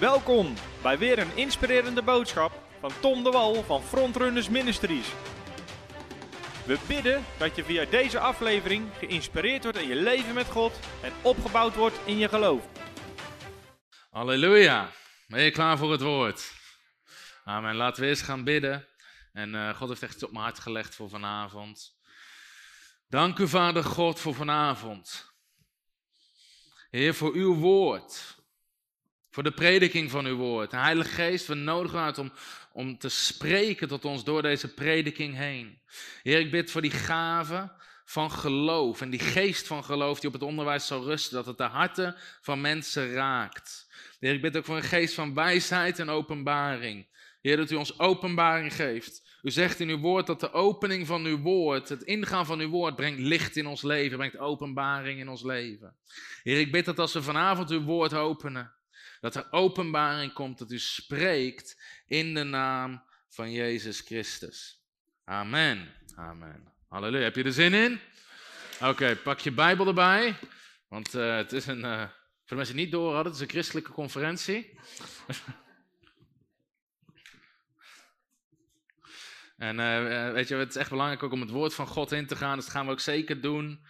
Welkom bij weer een inspirerende boodschap van Tom de Wal van Frontrunners Ministries. We bidden dat je via deze aflevering geïnspireerd wordt in je leven met God en opgebouwd wordt in je geloof. Halleluja. Ben je klaar voor het woord? Amen. Laten we eens gaan bidden. En uh, God heeft echt op mijn hart gelegd voor vanavond. Dank u, Vader God, voor vanavond. Heer, voor uw woord. Voor de prediking van uw woord. Heilige Geest, we nodigen u uit om, om te spreken tot ons door deze prediking heen. Heer, ik bid voor die gave van geloof en die geest van geloof die op het onderwijs zal rusten, dat het de harten van mensen raakt. Heer, ik bid ook voor een geest van wijsheid en openbaring. Heer, dat u ons openbaring geeft. U zegt in uw woord dat de opening van uw woord, het ingaan van uw woord, brengt licht in ons leven, brengt openbaring in ons leven. Heer, ik bid dat als we vanavond uw woord openen, dat er openbaring komt, dat u spreekt in de naam van Jezus Christus. Amen. Amen. Halleluja. Heb je er zin in? Oké, pak je Bijbel erbij. Want uh, het is een, uh, voor de mensen die niet door hadden, het is een christelijke conferentie. en uh, weet je, het is echt belangrijk ook om het woord van God in te gaan, dus dat gaan we ook zeker doen.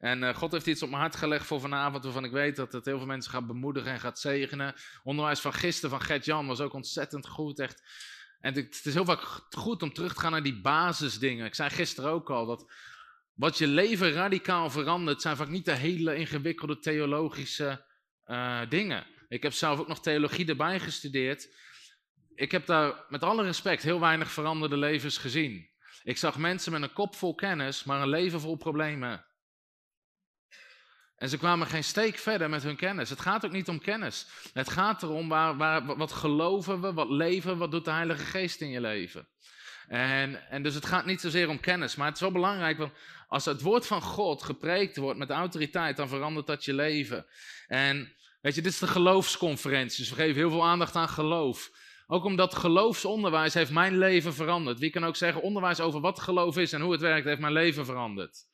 En uh, God heeft iets op mijn hart gelegd voor vanavond, waarvan ik weet dat het heel veel mensen gaat bemoedigen en gaat zegenen. Onderwijs van gisteren van Gert-Jan was ook ontzettend goed, echt. En het is heel vaak goed om terug te gaan naar die basisdingen. Ik zei gisteren ook al dat wat je leven radicaal verandert, zijn vaak niet de hele ingewikkelde theologische uh, dingen. Ik heb zelf ook nog theologie erbij gestudeerd. Ik heb daar met alle respect heel weinig veranderde levens gezien. Ik zag mensen met een kop vol kennis, maar een leven vol problemen. En ze kwamen geen steek verder met hun kennis. Het gaat ook niet om kennis. Het gaat erom waar, waar, wat geloven we, wat leven wat doet de Heilige Geest in je leven. En, en dus het gaat niet zozeer om kennis, maar het is wel belangrijk, want als het woord van God gepreekt wordt met autoriteit, dan verandert dat je leven. En weet je, dit is de geloofsconferentie, dus we geven heel veel aandacht aan geloof. Ook omdat geloofsonderwijs heeft mijn leven veranderd. Wie kan ook zeggen, onderwijs over wat geloof is en hoe het werkt, heeft mijn leven veranderd.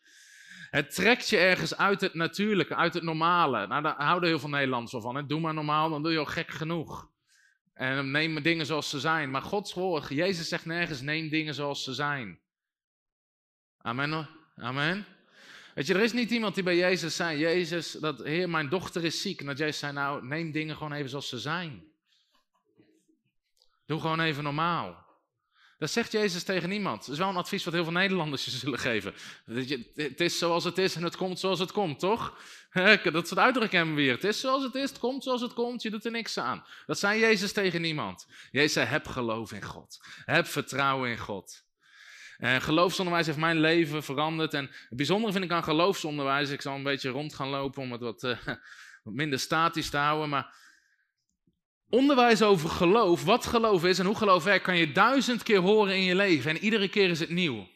Het trekt je ergens uit het natuurlijke, uit het normale. Nou, daar houden heel veel Nederlanders wel van. Hè? Doe maar normaal, dan doe je al gek genoeg. En neem dingen zoals ze zijn. Maar Gods woord, Jezus zegt nergens, neem dingen zoals ze zijn. Amen. Amen. Weet je, er is niet iemand die bij Jezus zei, Jezus, dat Heer, mijn dochter is ziek. En dat Jezus zei, nou, neem dingen gewoon even zoals ze zijn. Doe gewoon even normaal. Dat zegt Jezus tegen niemand. Dat is wel een advies wat heel veel Nederlanders je zullen geven. Het is zoals het is en het komt zoals het komt, toch? Dat soort uitdrukkingen hebben we weer. Het is zoals het is, het komt zoals het komt, je doet er niks aan. Dat zei Jezus tegen niemand. Jezus zei, heb geloof in God. Heb vertrouwen in God. En geloofsonderwijs heeft mijn leven veranderd. En het bijzondere vind ik aan geloofsonderwijs, ik zal een beetje rond gaan lopen om het wat, uh, wat minder statisch te houden, maar Onderwijs over geloof, wat geloof is en hoe geloof werkt, kan je duizend keer horen in je leven. En iedere keer is het nieuw.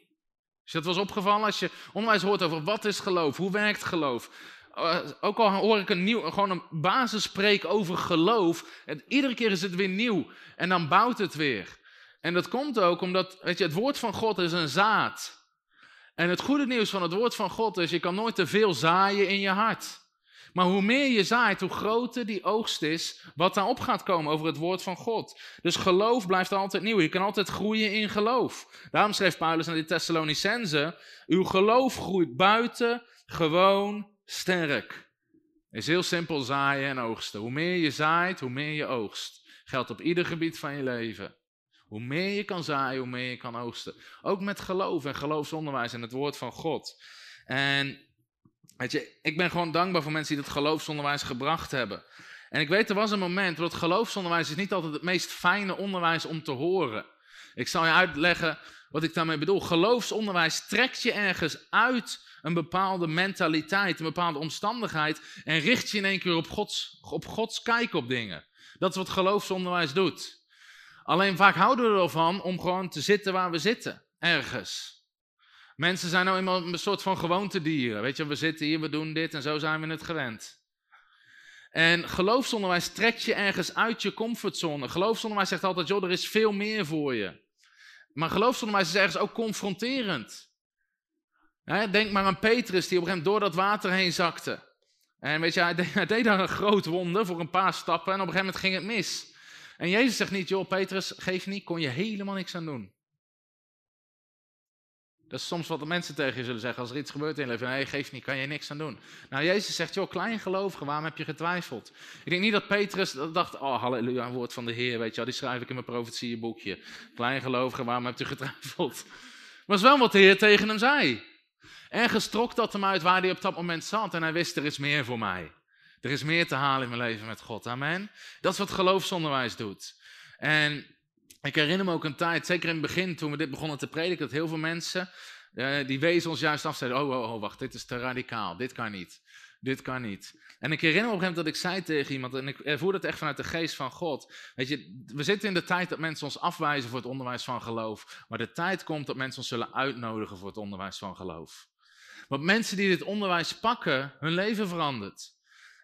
Is dat was opgevallen als je onderwijs hoort over wat is geloof, hoe werkt geloof. Uh, ook al hoor ik een nieuw, gewoon een basisspreek over geloof. En iedere keer is het weer nieuw. En dan bouwt het weer. En dat komt ook omdat, weet je, het woord van God is een zaad. En het goede nieuws van het woord van God is, je kan nooit te veel zaaien in je hart. Maar hoe meer je zaait, hoe groter die oogst is, wat daarop gaat komen over het woord van God. Dus geloof blijft altijd nieuw. Je kan altijd groeien in geloof. Daarom schreef Paulus aan de Thessalonicense: Uw geloof groeit buiten gewoon sterk. Is heel simpel zaaien en oogsten. Hoe meer je zaait, hoe meer je oogst. Geldt op ieder gebied van je leven. Hoe meer je kan zaaien, hoe meer je kan oogsten. Ook met geloof en geloofsonderwijs en het woord van God. En Weet je, ik ben gewoon dankbaar voor mensen die dat geloofsonderwijs gebracht hebben. En ik weet, er was een moment, want geloofsonderwijs is niet altijd het meest fijne onderwijs om te horen. Ik zal je uitleggen wat ik daarmee bedoel. Geloofsonderwijs trekt je ergens uit een bepaalde mentaliteit, een bepaalde omstandigheid en richt je in één keer op Gods, op Gods kijk op dingen. Dat is wat geloofsonderwijs doet. Alleen vaak houden we ervan om gewoon te zitten waar we zitten, ergens. Mensen zijn nou eenmaal een soort van gewoontedieren. Weet je, we zitten hier, we doen dit en zo zijn we het gewend. En geloofsonderwijs trekt je ergens uit je comfortzone. Geloofsonderwijs zegt altijd, joh, er is veel meer voor je. Maar geloofsonderwijs is ergens ook confronterend. denk maar aan Petrus, die op een gegeven moment door dat water heen zakte. En weet je, hij deed, hij deed daar een groot wonder voor een paar stappen en op een gegeven moment ging het mis. En Jezus zegt niet, joh Petrus, geef niet, kon je helemaal niks aan doen. Dat is soms wat de mensen tegen je zullen zeggen als er iets gebeurt in je leven. Nee, geef niet, kan je niks aan doen. Nou, Jezus zegt, joh, kleingelovige, waarom heb je getwijfeld? Ik denk niet dat Petrus dacht, oh, halleluja, woord van de Heer, weet je wel, die schrijf ik in mijn profetieboekje. Kleingelovige, waarom hebt u getwijfeld? Maar is wel wat de Heer tegen hem zei. Ergens trok dat hem uit waar hij op dat moment zat en hij wist, er is meer voor mij. Er is meer te halen in mijn leven met God, amen. Dat is wat geloofsonderwijs doet. En ik herinner me ook een tijd, zeker in het begin toen we dit begonnen te prediken, dat heel veel mensen, uh, die wezen ons juist af, zeiden, oh, oh, oh, wacht, dit is te radicaal, dit kan niet, dit kan niet. En ik herinner me op een gegeven moment dat ik zei tegen iemand, en ik ervoer het echt vanuit de geest van God, weet je, we zitten in de tijd dat mensen ons afwijzen voor het onderwijs van geloof, maar de tijd komt dat mensen ons zullen uitnodigen voor het onderwijs van geloof. Want mensen die dit onderwijs pakken, hun leven verandert.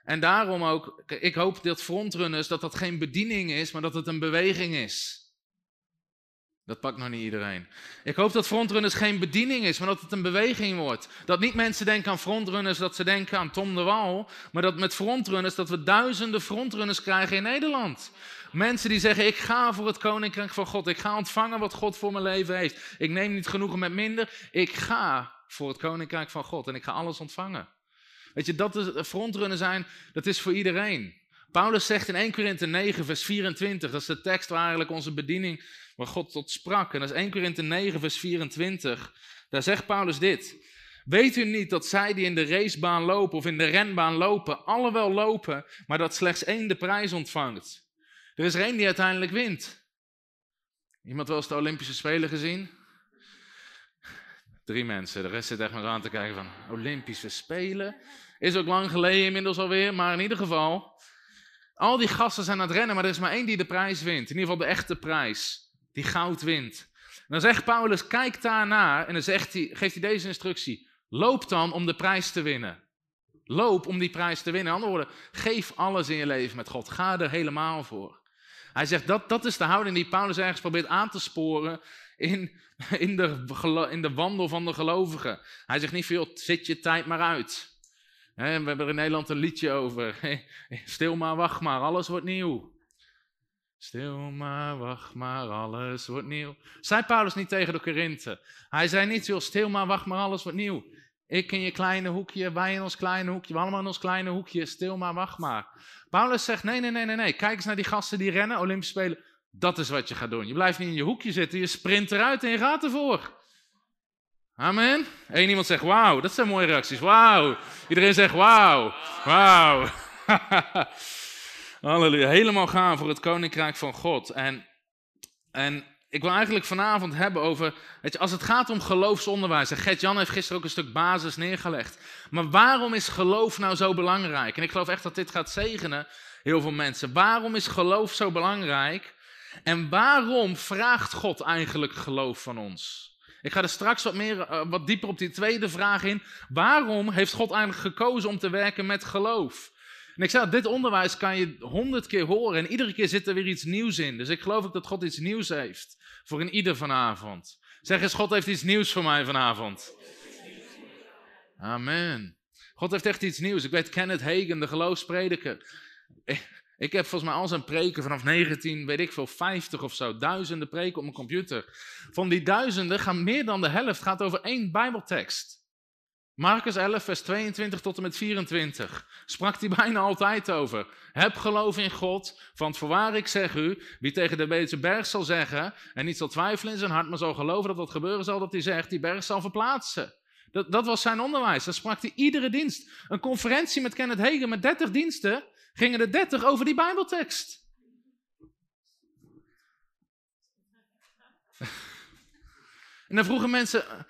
En daarom ook, ik hoop dat frontrunners, dat dat geen bediening is, maar dat het een beweging is. Dat pakt nog niet iedereen. Ik hoop dat frontrunners geen bediening is, maar dat het een beweging wordt. Dat niet mensen denken aan frontrunners, dat ze denken aan Tom de Wal. Maar dat met frontrunners, dat we duizenden frontrunners krijgen in Nederland. Mensen die zeggen, ik ga voor het koninkrijk van God. Ik ga ontvangen wat God voor mijn leven heeft. Ik neem niet genoegen met minder. Ik ga voor het koninkrijk van God en ik ga alles ontvangen. Weet je, dat is frontrunnen zijn, dat is voor iedereen. Paulus zegt in 1 Korinthe 9, vers 24, dat is de tekst waar eigenlijk onze bediening, waar God tot sprak. En dat is 1 Korinthe 9, vers 24. Daar zegt Paulus dit. Weet u niet dat zij die in de racebaan lopen of in de renbaan lopen, alle wel lopen, maar dat slechts één de prijs ontvangt? Er is er één die uiteindelijk wint. Iemand wel eens de Olympische Spelen gezien? Drie mensen, de rest zit echt maar aan te kijken van Olympische Spelen. Is ook lang geleden inmiddels alweer, maar in ieder geval. Al die gasten zijn aan het rennen, maar er is maar één die de prijs wint. In ieder geval de echte prijs. Die goud wint. Dan zegt Paulus, kijk daarnaar. En dan zegt hij, geeft hij deze instructie. Loop dan om de prijs te winnen. Loop om die prijs te winnen. In andere woorden, geef alles in je leven met God. Ga er helemaal voor. Hij zegt, dat, dat is de houding die Paulus ergens probeert aan te sporen in, in, de, in de wandel van de gelovigen. Hij zegt niet veel, zit je tijd maar uit. we hebben er in Nederland een liedje over. Stil maar, wacht maar, alles wordt nieuw. Stil maar, wacht maar, alles wordt nieuw. Zei Paulus niet tegen de Korinthe. Hij zei niet, joh, stil maar, wacht maar, alles wordt nieuw. Ik in je kleine hoekje, wij in ons kleine hoekje, we allemaal in ons kleine hoekje, stil maar, wacht maar. Paulus zegt, nee, nee, nee, nee, nee. Kijk eens naar die gasten die rennen, Olympische Spelen. Dat is wat je gaat doen. Je blijft niet in je hoekje zitten, je sprint eruit en je gaat ervoor. Amen. Eén iemand zegt wauw, dat zijn mooie reacties. Wauw. Iedereen zegt wauw. Wauw. Halleluja. Helemaal gaan voor het koninkrijk van God. En, en ik wil eigenlijk vanavond hebben over, weet je, als het gaat om geloofsonderwijs. En Gert-Jan heeft gisteren ook een stuk basis neergelegd. Maar waarom is geloof nou zo belangrijk? En ik geloof echt dat dit gaat zegenen, heel veel mensen. Waarom is geloof zo belangrijk? En waarom vraagt God eigenlijk geloof van ons? Ik ga er straks wat, meer, eh, wat dieper op die tweede vraag in. Waarom heeft God eigenlijk gekozen om te werken met geloof? En ik zei, dit onderwijs kan je honderd keer horen en iedere keer zit er weer iets nieuws in. Dus ik geloof ook dat God iets nieuws heeft voor een ieder vanavond. Zeg eens, God heeft iets nieuws voor mij vanavond. Amen. God heeft echt iets nieuws. Ik weet Kenneth Hagen, de geloofsprediker. Ik heb volgens mij al zijn preken vanaf 19, weet ik veel, 50 of zo, duizenden preken op mijn computer. Van die duizenden gaan meer dan de helft gaat over één Bijbeltekst. Marcus 11, vers 22 tot en met 24 sprak hij bijna altijd over. Heb geloof in God, want voorwaar ik zeg u, wie tegen de deze berg zal zeggen en niet zal twijfelen in zijn hart, maar zal geloven dat wat gebeuren zal, dat hij zegt, die berg zal verplaatsen. Dat, dat was zijn onderwijs, dat sprak hij iedere dienst. Een conferentie met Kenneth Hegen met 30 diensten, gingen er 30 over die Bijbeltekst. En dan vroegen mensen,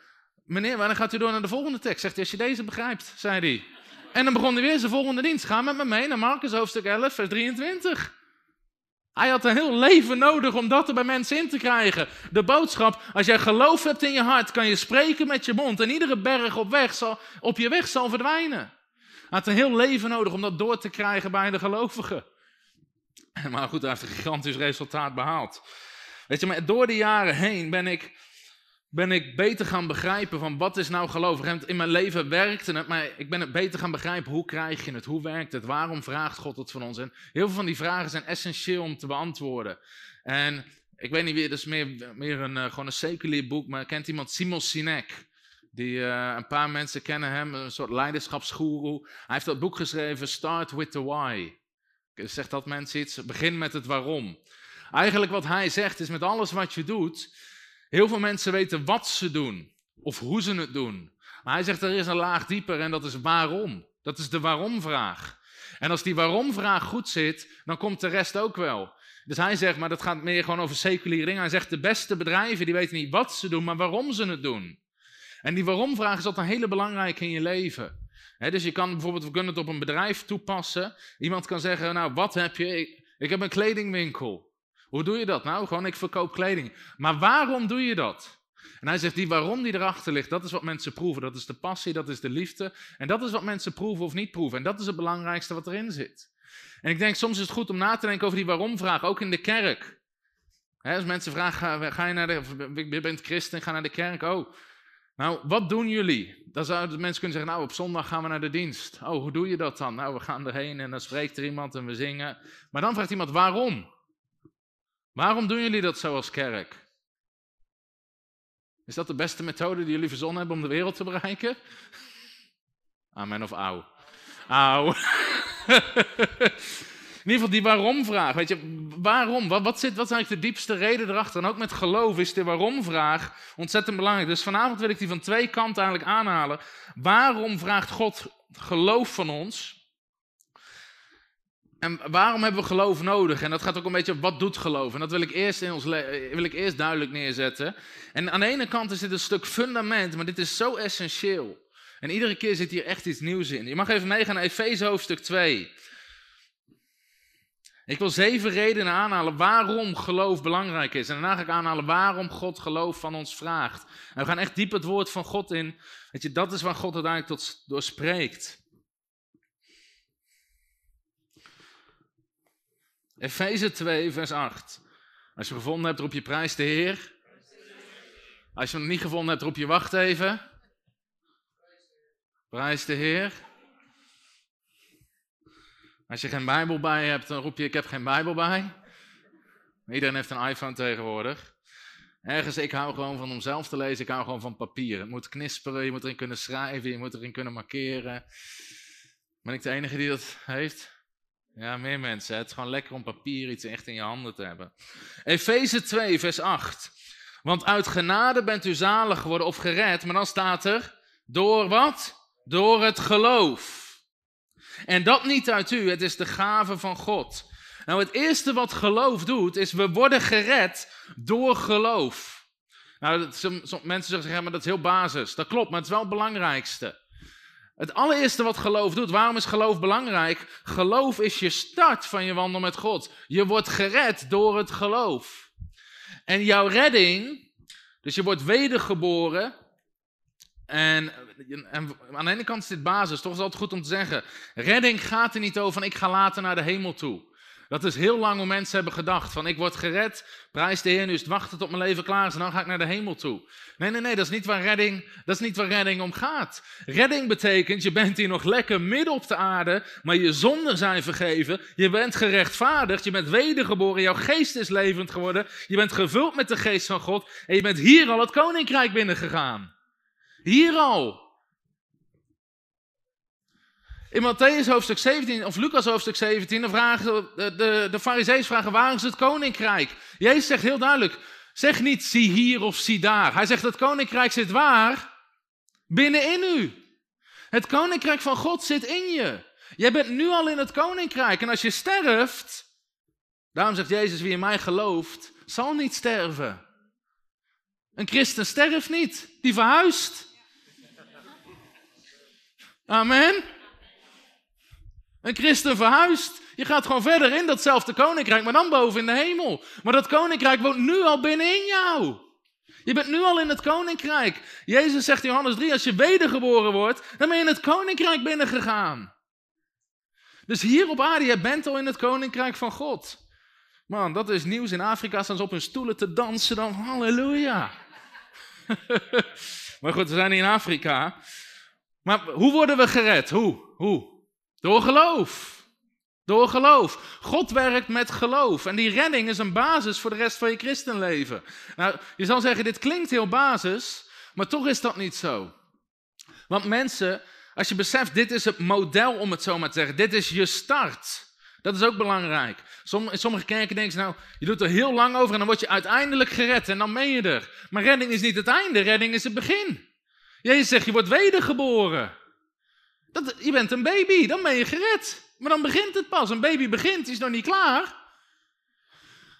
meneer, wanneer gaat u door naar de volgende tekst? Zegt hij, als je deze begrijpt, zei hij. En dan begon hij weer zijn volgende dienst. Ga met me mee naar Marcus hoofdstuk 11, vers 23. Hij had een heel leven nodig om dat er bij mensen in te krijgen. De boodschap, als jij geloof hebt in je hart, kan je spreken met je mond. En iedere berg op, weg zal, op je weg zal verdwijnen. Hij had een heel leven nodig om dat door te krijgen bij de gelovigen. Maar goed, hij heeft een gigantisch resultaat behaald. Weet je, maar door de jaren heen ben ik ben ik beter gaan begrijpen van wat is nou geloof. In mijn leven werkte het, maar ik ben het beter gaan begrijpen. Hoe krijg je het? Hoe werkt het? Waarom vraagt God het van ons? En heel veel van die vragen zijn essentieel om te beantwoorden. En ik weet niet wie, dat is meer, meer een, uh, gewoon een seculier boek, maar kent iemand Simon Sinek? Die, uh, een paar mensen kennen hem, een soort leiderschapsgoeroe. Hij heeft dat boek geschreven, Start with the Why. Zegt dat mensen iets? Begin met het waarom. Eigenlijk wat hij zegt is met alles wat je doet, heel veel mensen weten wat ze doen of hoe ze het doen. Maar hij zegt er is een laag dieper en dat is waarom. Dat is de waarom-vraag. En als die waarom-vraag goed zit, dan komt de rest ook wel. Dus hij zegt, maar dat gaat meer gewoon over seculiere dingen. Hij zegt, de beste bedrijven, die weten niet wat ze doen, maar waarom ze het doen. En die waarom-vraag is altijd een hele belangrijke in je leven. dus je kan bijvoorbeeld, we kunnen het op een bedrijf toepassen. Iemand kan zeggen, nou, wat heb je? Ik, ik heb een kledingwinkel. Hoe doe je dat nou? Gewoon, ik verkoop kleding. Maar waarom doe je dat? En hij zegt, die waarom die erachter ligt, dat is wat mensen proeven. Dat is de passie, dat is de liefde. En dat is wat mensen proeven of niet proeven. En dat is het belangrijkste wat erin zit. En ik denk, soms is het goed om na te denken over die waarom-vraag, ook in de kerk. als mensen vragen, ga, je naar de, je bent christen, ga naar de kerk. Oh, nou, wat doen jullie? Dan zouden mensen kunnen zeggen, nou, op zondag gaan we naar de dienst. Oh, hoe doe je dat dan? Nou, we gaan erheen en dan spreekt er iemand en we zingen. Maar dan vraagt iemand, waarom? Waarom doen jullie dat zo als kerk? Is dat de beste methode die jullie verzonnen hebben om de wereld te bereiken? Amen of auw? Auw. In ieder geval die waarom-vraag. Weet je, waarom? Wat, wat, zit, wat is eigenlijk de diepste reden erachter? En ook met geloof is de waarom-vraag ontzettend belangrijk. Dus vanavond wil ik die van twee kanten eigenlijk aanhalen. Waarom vraagt God geloof van ons? En waarom hebben we geloof nodig? En dat gaat ook een beetje op wat doet geloof. En dat wil ik eerst, in ons wil ik eerst duidelijk neerzetten. En aan de ene kant is dit een stuk fundament, maar dit is zo essentieel. En iedere keer zit hier echt iets nieuws in. Je mag even meegaan naar Efeze hoofdstuk 2. Ik wil zeven redenen aanhalen waarom geloof belangrijk is. En daarna ga ik aanhalen waarom God geloof van ons vraagt. En we gaan echt diep het woord van God in. Weet je, dat is waar God uiteindelijk tot, door spreekt. Efeze 2, vers 8. Als je hem gevonden hebt, roep je prijs de Heer. Als je hem niet gevonden hebt, roep je wacht even. Prijs de Heer. Als je geen Bijbel bij hebt, dan roep je: Ik heb geen Bijbel bij. Iedereen heeft een iPhone tegenwoordig. Ergens, ik hou gewoon van om zelf te lezen, ik hou gewoon van papier. Het moet knisperen, je moet erin kunnen schrijven, je moet erin kunnen markeren. Ben ik de enige die dat heeft? Ja, meer mensen. Het is gewoon lekker om papier iets echt in je handen te hebben. Efeze 2, vers 8. Want uit genade bent u zalig geworden of gered, maar dan staat er, door wat? Door het geloof. En dat niet uit u, het is de gave van God. Nou, het eerste wat geloof doet, is we worden gered door geloof. Nou, mensen zeggen, ja, maar dat is heel basis. Dat klopt, maar het is wel het belangrijkste. Het allereerste wat geloof doet, waarom is geloof belangrijk? Geloof is je start van je wandel met God. Je wordt gered door het geloof. En jouw redding, dus je wordt wedergeboren, en, en, aan de ene kant is dit basis, toch is altijd goed om te zeggen. Redding gaat er niet over van ik ga later naar de hemel toe. Dat is heel lang hoe mensen hebben gedacht. Van ik word gered, prijs de Heer, nu is het wachten tot mijn leven klaar is en dan ga ik naar de hemel toe. Nee, nee, nee, dat is niet waar redding, dat is niet waar redding om gaat. Redding betekent, je bent hier nog lekker midden op de aarde, maar je zonden zijn vergeven. Je bent gerechtvaardigd, je bent wedergeboren, jouw geest is levend geworden. Je bent gevuld met de geest van God en je bent hier al het koninkrijk binnengegaan. Hier al. In Matthäus hoofdstuk 17, of Lucas hoofdstuk 17, dan vragen de, de, de farisees vragen, waar is het koninkrijk? Jezus zegt heel duidelijk, zeg niet zie hier of zie daar. Hij zegt, het koninkrijk zit waar? Binnenin u. Het koninkrijk van God zit in je. Jij bent nu al in het koninkrijk. En als je sterft, daarom zegt Jezus, wie in mij gelooft, zal niet sterven. Een christen sterft niet, die verhuist. Amen. Een christen verhuist. Je gaat gewoon verder in datzelfde koninkrijk, maar dan boven in de hemel. Maar dat koninkrijk woont nu al binnenin jou. Je bent nu al in het koninkrijk. Jezus zegt in Johannes 3, als je wedergeboren wordt, dan ben je in het koninkrijk binnengegaan. Dus hier op aarde, je bent al in het koninkrijk van God. Man, dat is nieuws. In Afrika staan ze op hun stoelen te dansen dan. Halleluja. maar goed, we zijn in Afrika. Maar hoe worden we gered? Hoe? Hoe? Door geloof. Door geloof. God werkt met geloof. En die redding is een basis voor de rest van je christenleven. Nou, je zal zeggen, dit klinkt heel basis, maar toch is dat niet zo. Want mensen, als je beseft, dit is het model om het zo maar te zeggen. Dit is je start. Dat is ook belangrijk. in sommige kerken denken nou, je doet er heel lang over en dan word je uiteindelijk gered en dan ben je er. Maar redding is niet het einde, redding is het begin. Jezus zegt, je wordt wedergeboren. Dat, je bent een baby, dan ben je gered. Maar dan begint het pas. Een baby begint, is nog niet klaar.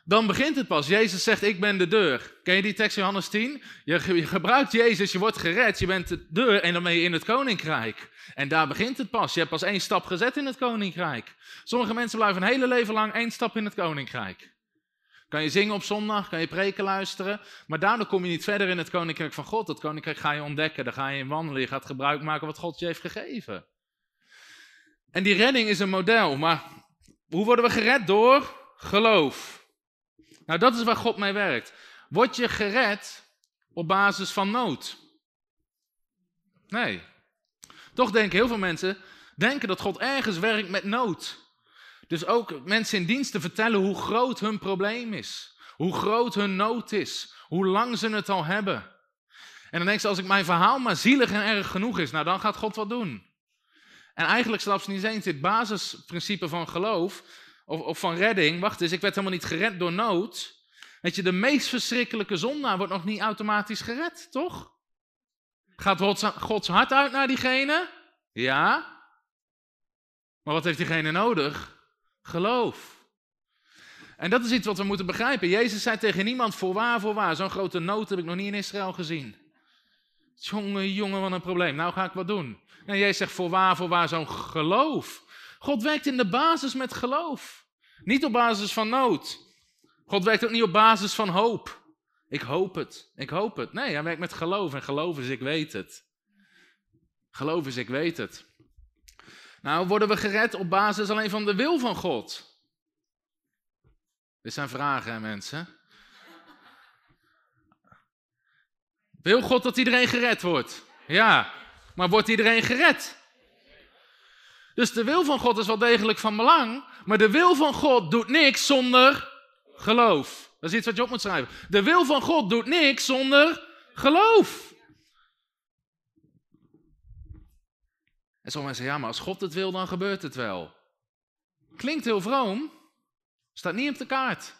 Dan begint het pas. Jezus zegt, ik ben de deur. Ken je die tekst Johannes 10? Je, gebruikt Jezus, je wordt gered, je bent de deur en dan ben je in het koninkrijk. En daar begint het pas. Je hebt pas één stap gezet in het koninkrijk. Sommige mensen blijven een hele leven lang één stap in het koninkrijk. Kan je zingen op zondag, kan je preken luisteren, maar daardoor kom je niet verder in het koninkrijk van God. Het koninkrijk ga je ontdekken, daar ga je in wandelen, je gaat gebruik maken wat God je heeft gegeven. En die redding is een model, maar hoe worden we gered? Door geloof. Nou, dat is waar God mee werkt. Word je gered op basis van nood? Nee. Toch denken heel veel mensen denken dat God ergens werkt met nood. Dus ook mensen in diensten vertellen hoe groot hun probleem is. Hoe groot hun nood is. Hoe lang ze het al hebben. En dan denk ze, als ik mijn verhaal maar zielig en erg genoeg is, nou dan gaat God wat doen. En eigenlijk snapt ze niet eens dit basisprincipe van geloof, of, of van redding. Wacht eens, ik werd helemaal niet gered door nood. Weet je, de meest verschrikkelijke zondaar wordt nog niet automatisch gered, toch? Gaat Gods hart uit naar diegene? Ja. Maar wat heeft diegene nodig? Geloof. En dat is iets wat we moeten begrijpen. Jezus zei tegen niemand, voorwaar, voorwaar. Zo'n grote nood heb ik nog niet in Israël gezien. Jongen, jongen, wat een probleem. Nou ga ik wat doen. En jij zegt voorwaar, voorwaar zo'n geloof. God werkt in de basis met geloof. Niet op basis van nood. God werkt ook niet op basis van hoop. Ik hoop het, ik hoop het. Nee, hij werkt met geloof. En geloof is ik weet het. Geloof is ik weet het. Nou, worden we gered op basis alleen van de wil van God? Dit zijn vragen, hè, mensen. Wil God dat iedereen gered wordt? Ja. Maar wordt iedereen gered? Dus de wil van God is wel degelijk van belang, maar de wil van God doet niks zonder geloof. Dat is iets wat je op moet schrijven. De wil van God doet niks zonder geloof. En sommige mensen zeggen, ja, maar als God het wil, dan gebeurt het wel. Klinkt heel vroom, staat niet op de kaart.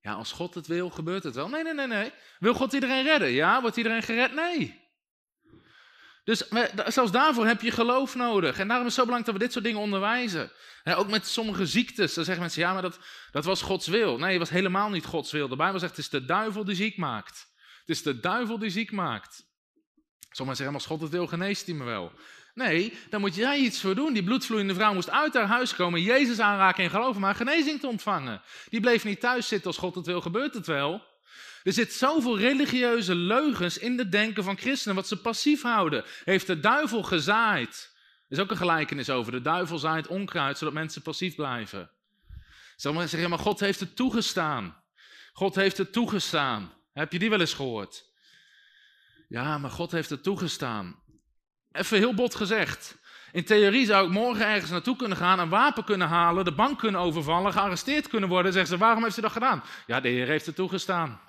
Ja, als God het wil, gebeurt het wel. Nee, nee, nee, nee. Wil God iedereen redden? Ja, wordt iedereen gered? Nee. Dus zelfs daarvoor heb je geloof nodig. En daarom is het zo belangrijk dat we dit soort dingen onderwijzen. ook met sommige ziektes. Dan zeggen mensen, ja, maar dat, dat was Gods wil. Nee, het was helemaal niet Gods wil. De Bijbel zegt, het is de duivel die ziek maakt. Het is de duivel die ziek maakt. Sommigen zeggen, als God het wil, geneest hij me wel. Nee, dan moet jij iets voor doen. Die bloedvloeiende vrouw moest uit haar huis komen, Jezus aanraken en geloven, maar genezing te ontvangen. Die bleef niet thuis zitten als God het wil, gebeurt het wel. Er zit zoveel religieuze leugens in het denken van christenen, wat ze passief houden. Heeft de duivel gezaaid. Er is ook een gelijkenis over. De duivel zaait onkruid, zodat mensen passief blijven. Sommigen zeggen, maar God heeft het toegestaan. God heeft het toegestaan. Heb je die wel eens gehoord? Ja, maar God heeft het toegestaan. Even heel bot gezegd. In theorie zou ik morgen ergens naartoe kunnen gaan, een wapen kunnen halen, de bank kunnen overvallen, gearresteerd kunnen worden. Zeggen ze, waarom heeft ze dat gedaan? Ja, de Heer heeft het toegestaan.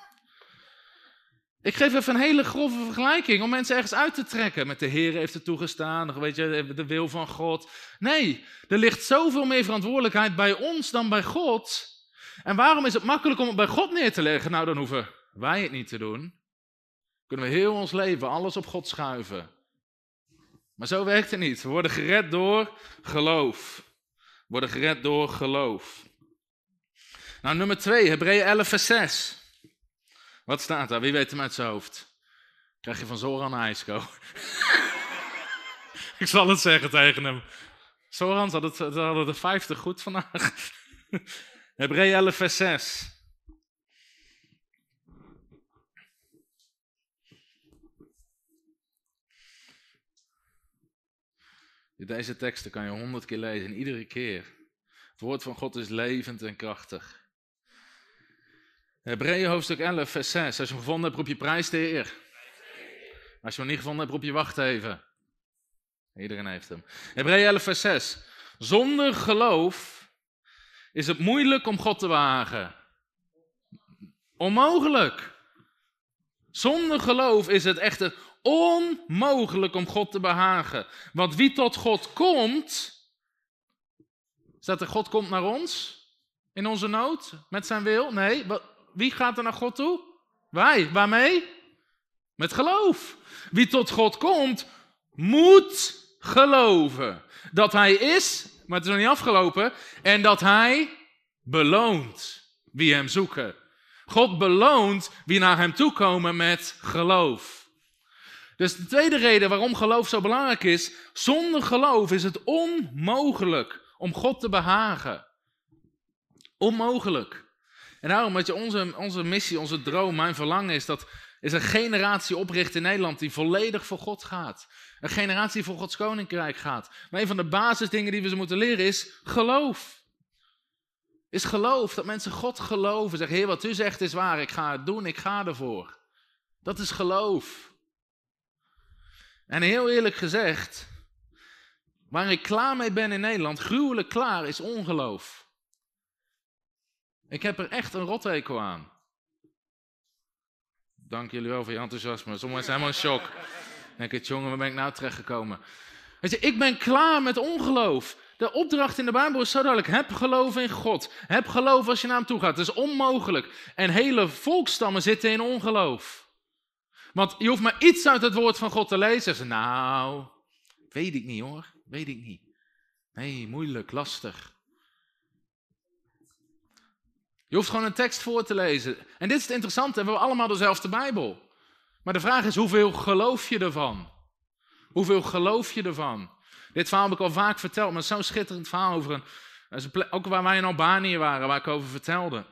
Ik geef even een hele grove vergelijking om mensen ergens uit te trekken. Met de Heer heeft het toegestaan, weet je, de wil van God. Nee, er ligt zoveel meer verantwoordelijkheid bij ons dan bij God. En waarom is het makkelijk om het bij God neer te leggen? Nou, dan hoeven wij het niet te doen. Kunnen we heel ons leven alles op God schuiven. Maar zo werkt het niet. We worden gered door geloof. We worden gered door geloof. Nou, nummer 2, Hebreeën 11, vers 6. Wat staat daar? Wie weet hem uit zijn hoofd? Krijg je van Zoran IJsko. Ik zal het zeggen tegen hem. Zoran, ze hadden, hadden de 50 goed vandaag. Hebreeën 11, vers 6. Deze teksten kan je honderd keer lezen en iedere keer. Het woord van God is levend en krachtig. Hebreeën hoofdstuk 11, vers 6. Als je hem gevonden hebt, roep je prijs de Heer. Als je hem niet gevonden hebt, roep je wacht even. Iedereen heeft hem. Hebreeën 11, vers 6. Zonder geloof is het moeilijk om God te wagen. Onmogelijk. Zonder geloof is het echter onmogelijk om God te behagen. Want wie tot God komt. Staat er God komt naar ons? In onze nood? Met zijn wil? Nee. Wie gaat er naar God toe? Wij. Waarmee? Met geloof. Wie tot God komt, moet geloven. Dat hij is, maar het is nog niet afgelopen. En dat hij beloont wie hem zoeken. God beloont wie naar hem toe komen met geloof. Dus de tweede reden waarom geloof zo belangrijk is, zonder geloof is het onmogelijk om God te behagen. Onmogelijk. En daarom, je onze, onze missie, onze droom, mijn verlangen is dat is een generatie opricht in Nederland die volledig voor God gaat. Een generatie voor Gods koninkrijk gaat. Maar een van de basisdingen die we ze moeten leren is geloof. Is geloof, dat mensen God geloven. Zeggen, heer, wat u zegt is waar, ik ga het doen, ik ga ervoor. Dat is geloof. En heel eerlijk gezegd, waar ik klaar mee ben in Nederland, gruwelijk klaar, is ongeloof. Ik heb er echt een rottekel aan. Dank jullie wel voor je enthousiasme. Sommigen zijn helemaal in shock. denk ik, jongen, waar ben ik nou terechtgekomen? Weet je, ik ben klaar met ongeloof. De opdracht in de Bijbel is zo duidelijk. Heb geloof in God. Heb geloof als je naar hem toe gaat. Het is onmogelijk. En hele volkstammen zitten in ongeloof. Want je hoeft maar iets uit het woord van God te lezen. Ze, nou, weet ik niet hoor. Weet ik niet. Nee, moeilijk, lastig. Je hoeft gewoon een tekst voor te lezen. En dit is het interessante, we hebben allemaal dezelfde Bijbel. Maar de vraag is, hoeveel geloof je ervan? Hoeveel geloof je ervan? Dit verhaal heb ik al vaak verteld, maar zo'n schitterend verhaal over een, ook waar wij in Albanië waren, waar ik over vertelde.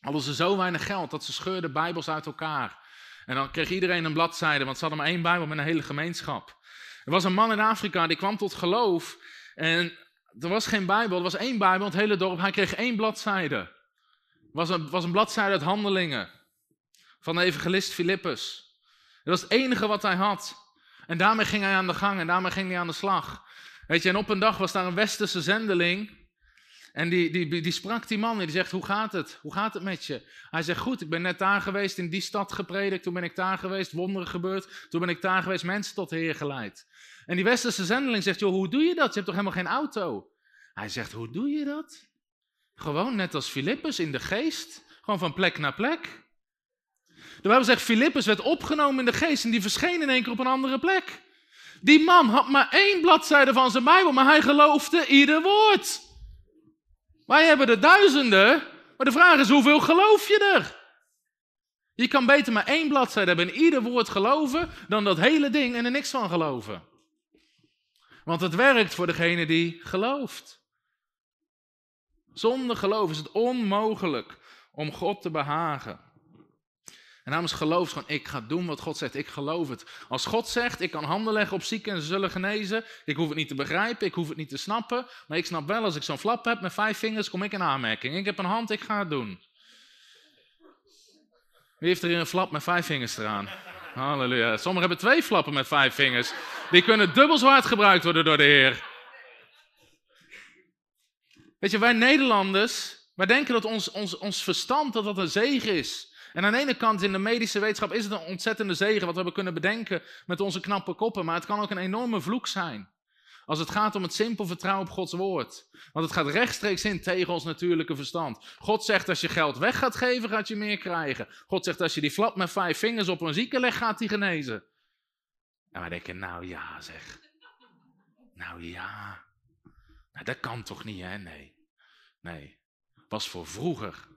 Hadden ze zo weinig geld dat ze scheurden Bijbels uit elkaar. En dan kreeg iedereen een bladzijde, want ze hadden maar één Bijbel met een hele gemeenschap. Er was een man in Afrika, die kwam tot geloof. En er was geen Bijbel, er was één Bijbel, het hele dorp. Hij kreeg één bladzijde was een, was een bladzijde uit Handelingen van de evangelist Filippus. Dat was het enige wat hij had. En daarmee ging hij aan de gang en daarmee ging hij aan de slag. Weet je, en op een dag was daar een westerse zendeling. En die, die, die, sprak die man en die zegt, hoe gaat het? Hoe gaat het met je? Hij zegt, goed, ik ben net daar geweest, in die stad gepredikt. Toen ben ik daar geweest, wonderen gebeurd. Toen ben ik daar geweest, mensen tot de Heer geleid. En die westerse zendeling zegt, joh, hoe doe je dat? Je hebt toch helemaal geen auto? Hij zegt, hoe doe je dat? Gewoon net als Filippus in de geest. Gewoon van plek naar plek. De Bijbel zegt, Filippus werd opgenomen in de geest en die verscheen in één keer op een andere plek. Die man had maar één bladzijde van zijn Bijbel, maar hij geloofde ieder woord. Wij hebben er duizenden, maar de vraag is, hoeveel geloof je er? Je kan beter maar één bladzijde hebben en ieder woord geloven, dan dat hele ding en er niks van geloven. Want het werkt voor degene die gelooft. Zonder geloof is het onmogelijk om God te behagen. En namens geloof gewoon, ik ga doen wat God zegt. Ik geloof het. Als God zegt, ik kan handen leggen op zieken en ze zullen genezen. Ik hoef het niet te begrijpen, ik hoef het niet te snappen. Maar ik snap wel, als ik zo'n flap heb met vijf vingers, kom ik in aanmerking. Ik heb een hand, ik ga het doen. Wie heeft er hier een flap met vijf vingers eraan? Halleluja. Sommigen hebben twee flappen met vijf vingers. Die kunnen dubbel zo hard gebruikt worden door de Heer. Weet je, wij Nederlanders, wij denken dat ons, ons, ons verstand dat dat een zegen is. En aan de ene kant in de medische wetenschap is het een ontzettende zegen wat we hebben kunnen bedenken met onze knappe koppen. Maar het kan ook een enorme vloek zijn. Als het gaat om het simpel vertrouwen op Gods woord. Want het gaat rechtstreeks in tegen ons natuurlijke verstand. God zegt als je geld weg gaat geven, gaat je meer krijgen. God zegt als je die flap met vijf vingers op een zieke legt, gaat die genezen. En wij denken, nou ja zeg. Nou ja. Nou, dat kan toch niet, hè? Nee. Nee, was voor vroeger.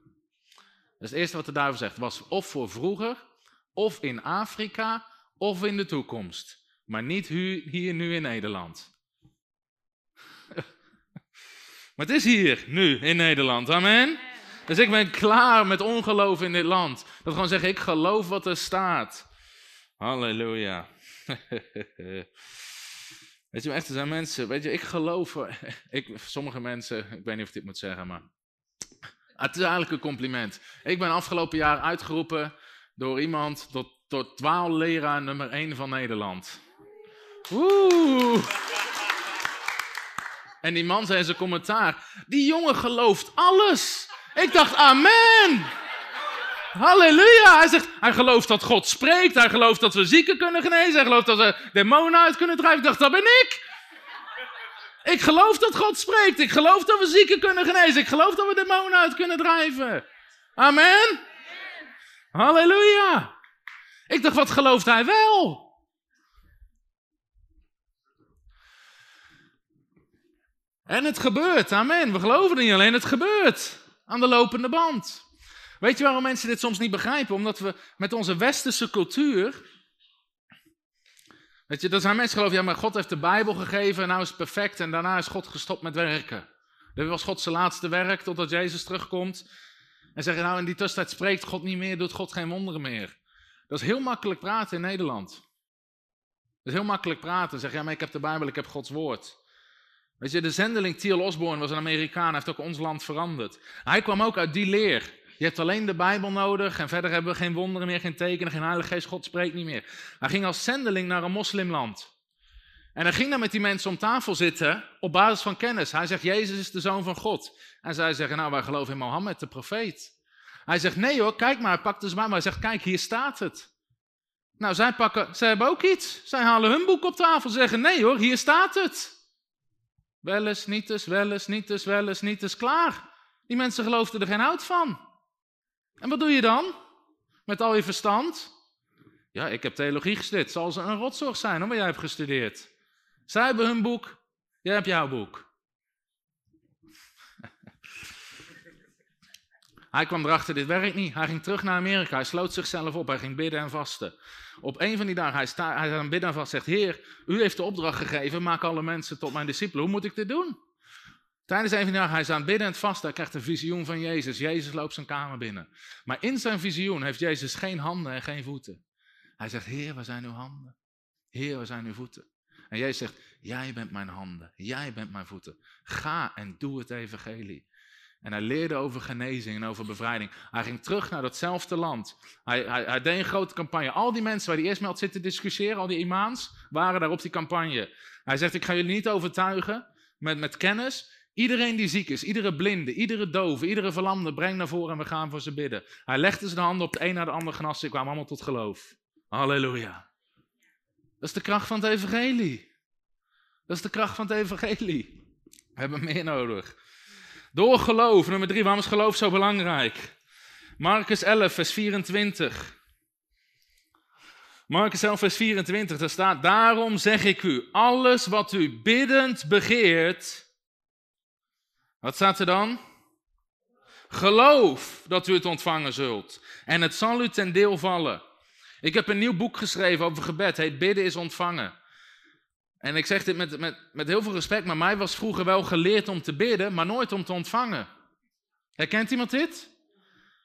Is het eerste wat de duivel zegt. Was of voor vroeger, of in Afrika, of in de toekomst. Maar niet hier nu in Nederland. maar het is hier, nu, in Nederland. Amen. Dus ik ben klaar met ongeloof in dit land. Dat gewoon zeggen, ik geloof wat er staat. Halleluja. Weet je, echt, er zijn mensen, weet je, ik geloof, ik, sommige mensen, ik weet niet of ik dit moet zeggen, maar het is eigenlijk een compliment. Ik ben afgelopen jaar uitgeroepen door iemand tot, tot dwaalleraar nummer 1 van Nederland. Oeh. En die man zei in zijn commentaar: Die jongen gelooft alles. Ik dacht: Amen. Halleluja. Hij zegt: Hij gelooft dat God spreekt. Hij gelooft dat we zieken kunnen genezen. Hij gelooft dat we demonen uit kunnen drijven. Ik dacht: Dat ben ik. Ik geloof dat God spreekt. Ik geloof dat we zieken kunnen genezen. Ik geloof dat we demonen uit kunnen drijven. Amen. Halleluja. Ik dacht, wat gelooft hij wel? En het gebeurt, amen. We geloven niet alleen, het gebeurt. Aan de lopende band. Weet je waarom mensen dit soms niet begrijpen? Omdat we met onze westerse cultuur. Weet je, er zijn mensen geloven, ja, maar God heeft de Bijbel gegeven en nou is het perfect en daarna is God gestopt met werken. Dit was God zijn laatste werk totdat Jezus terugkomt. En zeggen, nou in die tussentijd spreekt God niet meer, doet God geen wonderen meer. Dat is heel makkelijk praten in Nederland. Dat is heel makkelijk praten. Zeg, ja, maar ik heb de Bijbel, ik heb Gods woord. Weet je, de zendeling Thiel Osborne was een Amerikaan, hij heeft ook ons land veranderd. Hij kwam ook uit die leer. Je hebt alleen de Bijbel nodig en verder hebben we geen wonderen meer, geen tekenen, geen heilige geest, God spreekt niet meer. Hij ging als zendeling naar een moslimland. En hij ging daar met die mensen om tafel zitten op basis van kennis. Hij zegt, Jezus is de Zoon van God. En zij zeggen, nou wij geloven in Mohammed, de profeet. Hij zegt, nee hoor, kijk maar, hij pakt dus maar. Maar hij zegt, kijk, hier staat het. Nou, zij pakken, zij hebben ook iets. Zij halen hun boek op tafel, zeggen, nee hoor, hier staat het. Wel eens, niet eens, wel eens, niet eens, wel niet klaar. Die mensen geloofden er geen hout van. En wat doe je dan? Met al je verstand? Ja, ik heb theologie gestudeerd. Zal ze een rotzorg zijn, hoor, maar jij hebt gestudeerd. Zij hebben hun boek, jij hebt jouw boek. Hij kwam erachter, dit werkt niet. Hij ging terug naar Amerika. Hij sloot zichzelf op. Hij ging bidden en vasten. Op een van die dagen, hij, sta, hij aan bidden en vast, zegt, Heer, u heeft de opdracht gegeven, maak alle mensen tot mijn discipelen. Hoe moet ik dit doen? Tijdens een van hij is aan het bidden en het vasten. Hij krijgt een visioen van Jezus. Jezus loopt zijn kamer binnen. Maar in zijn visioen heeft Jezus geen handen en geen voeten. Hij zegt, Heer, waar zijn uw handen? Heer, waar zijn uw voeten? En Jezus zegt, jij bent mijn handen, jij bent mijn voeten. Ga en doe het evangelie. En hij leerde over genezing en over bevrijding. Hij ging terug naar datzelfde land. Hij, hij, hij deed een grote campagne. Al die mensen waar hij eerst mee had zitten discussiëren, al die imams, waren daar op die campagne. Hij zegt, ik ga jullie niet overtuigen met, met kennis. Iedereen die ziek is, iedere blinde, iedere dove, iedere verlamde, breng naar voren en we gaan voor ze bidden. Hij legde zijn handen op de een naar de andere genas. Ze kwamen allemaal tot geloof. Halleluja. Dat is de kracht van het evangelie. Dat is de kracht van het evangelie. We hebben meer nodig. Door geloof, nummer drie, waarom is geloof zo belangrijk? Marcus 11, vers 24. Marcus 11, vers 24, daar staat, daarom zeg ik u, alles wat u biddend begeert, wat staat er dan? Geloof dat u het ontvangen zult en het zal u ten deel vallen. Ik heb een nieuw boek geschreven over gebed, heet Bidden is ontvangen. En ik zeg dit met, met, met heel veel respect, maar mij was vroeger wel geleerd om te bidden, maar nooit om te ontvangen. Herkent iemand dit?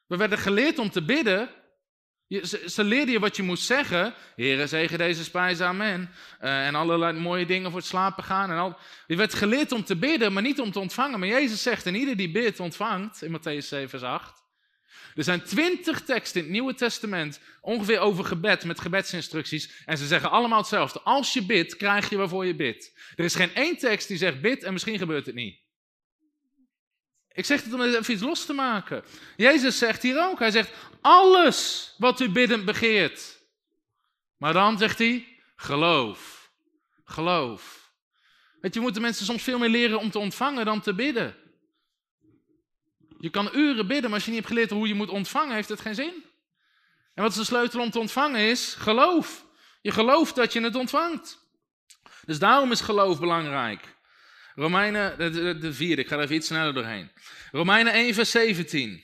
We werden geleerd om te bidden. Je, ze, leerden je wat je moest zeggen. Heere, zegen deze spijs, amen. Uh, en allerlei mooie dingen voor het slapen gaan. En al. Je werd geleerd om te bidden, maar niet om te ontvangen. Maar Jezus zegt, en ieder die bidt, ontvangt, in Matthäus 7, vers 8. Er zijn twintig teksten in het Nieuwe Testament ongeveer over gebed met gebedsinstructies. En ze zeggen allemaal hetzelfde. Als je bidt, krijg je waarvoor je bidt. Er is geen één tekst die zegt bid en misschien gebeurt het niet. Ik zeg het om even iets los te maken. Jezus zegt hier ook, hij zegt alles wat u biddend begeert. Maar dan zegt hij, geloof. Geloof. Weet je, moeten mensen soms veel meer leren om te ontvangen dan te bidden. Je kan uren bidden, maar als je niet hebt geleerd hoe je moet ontvangen, heeft het geen zin. En wat is de sleutel om te ontvangen is geloof. Je gelooft dat je het ontvangt. Dus daarom is geloof belangrijk. Romeinen, de, de, de vierde, ik ga er even iets sneller doorheen. Romeinen 1, vers 17.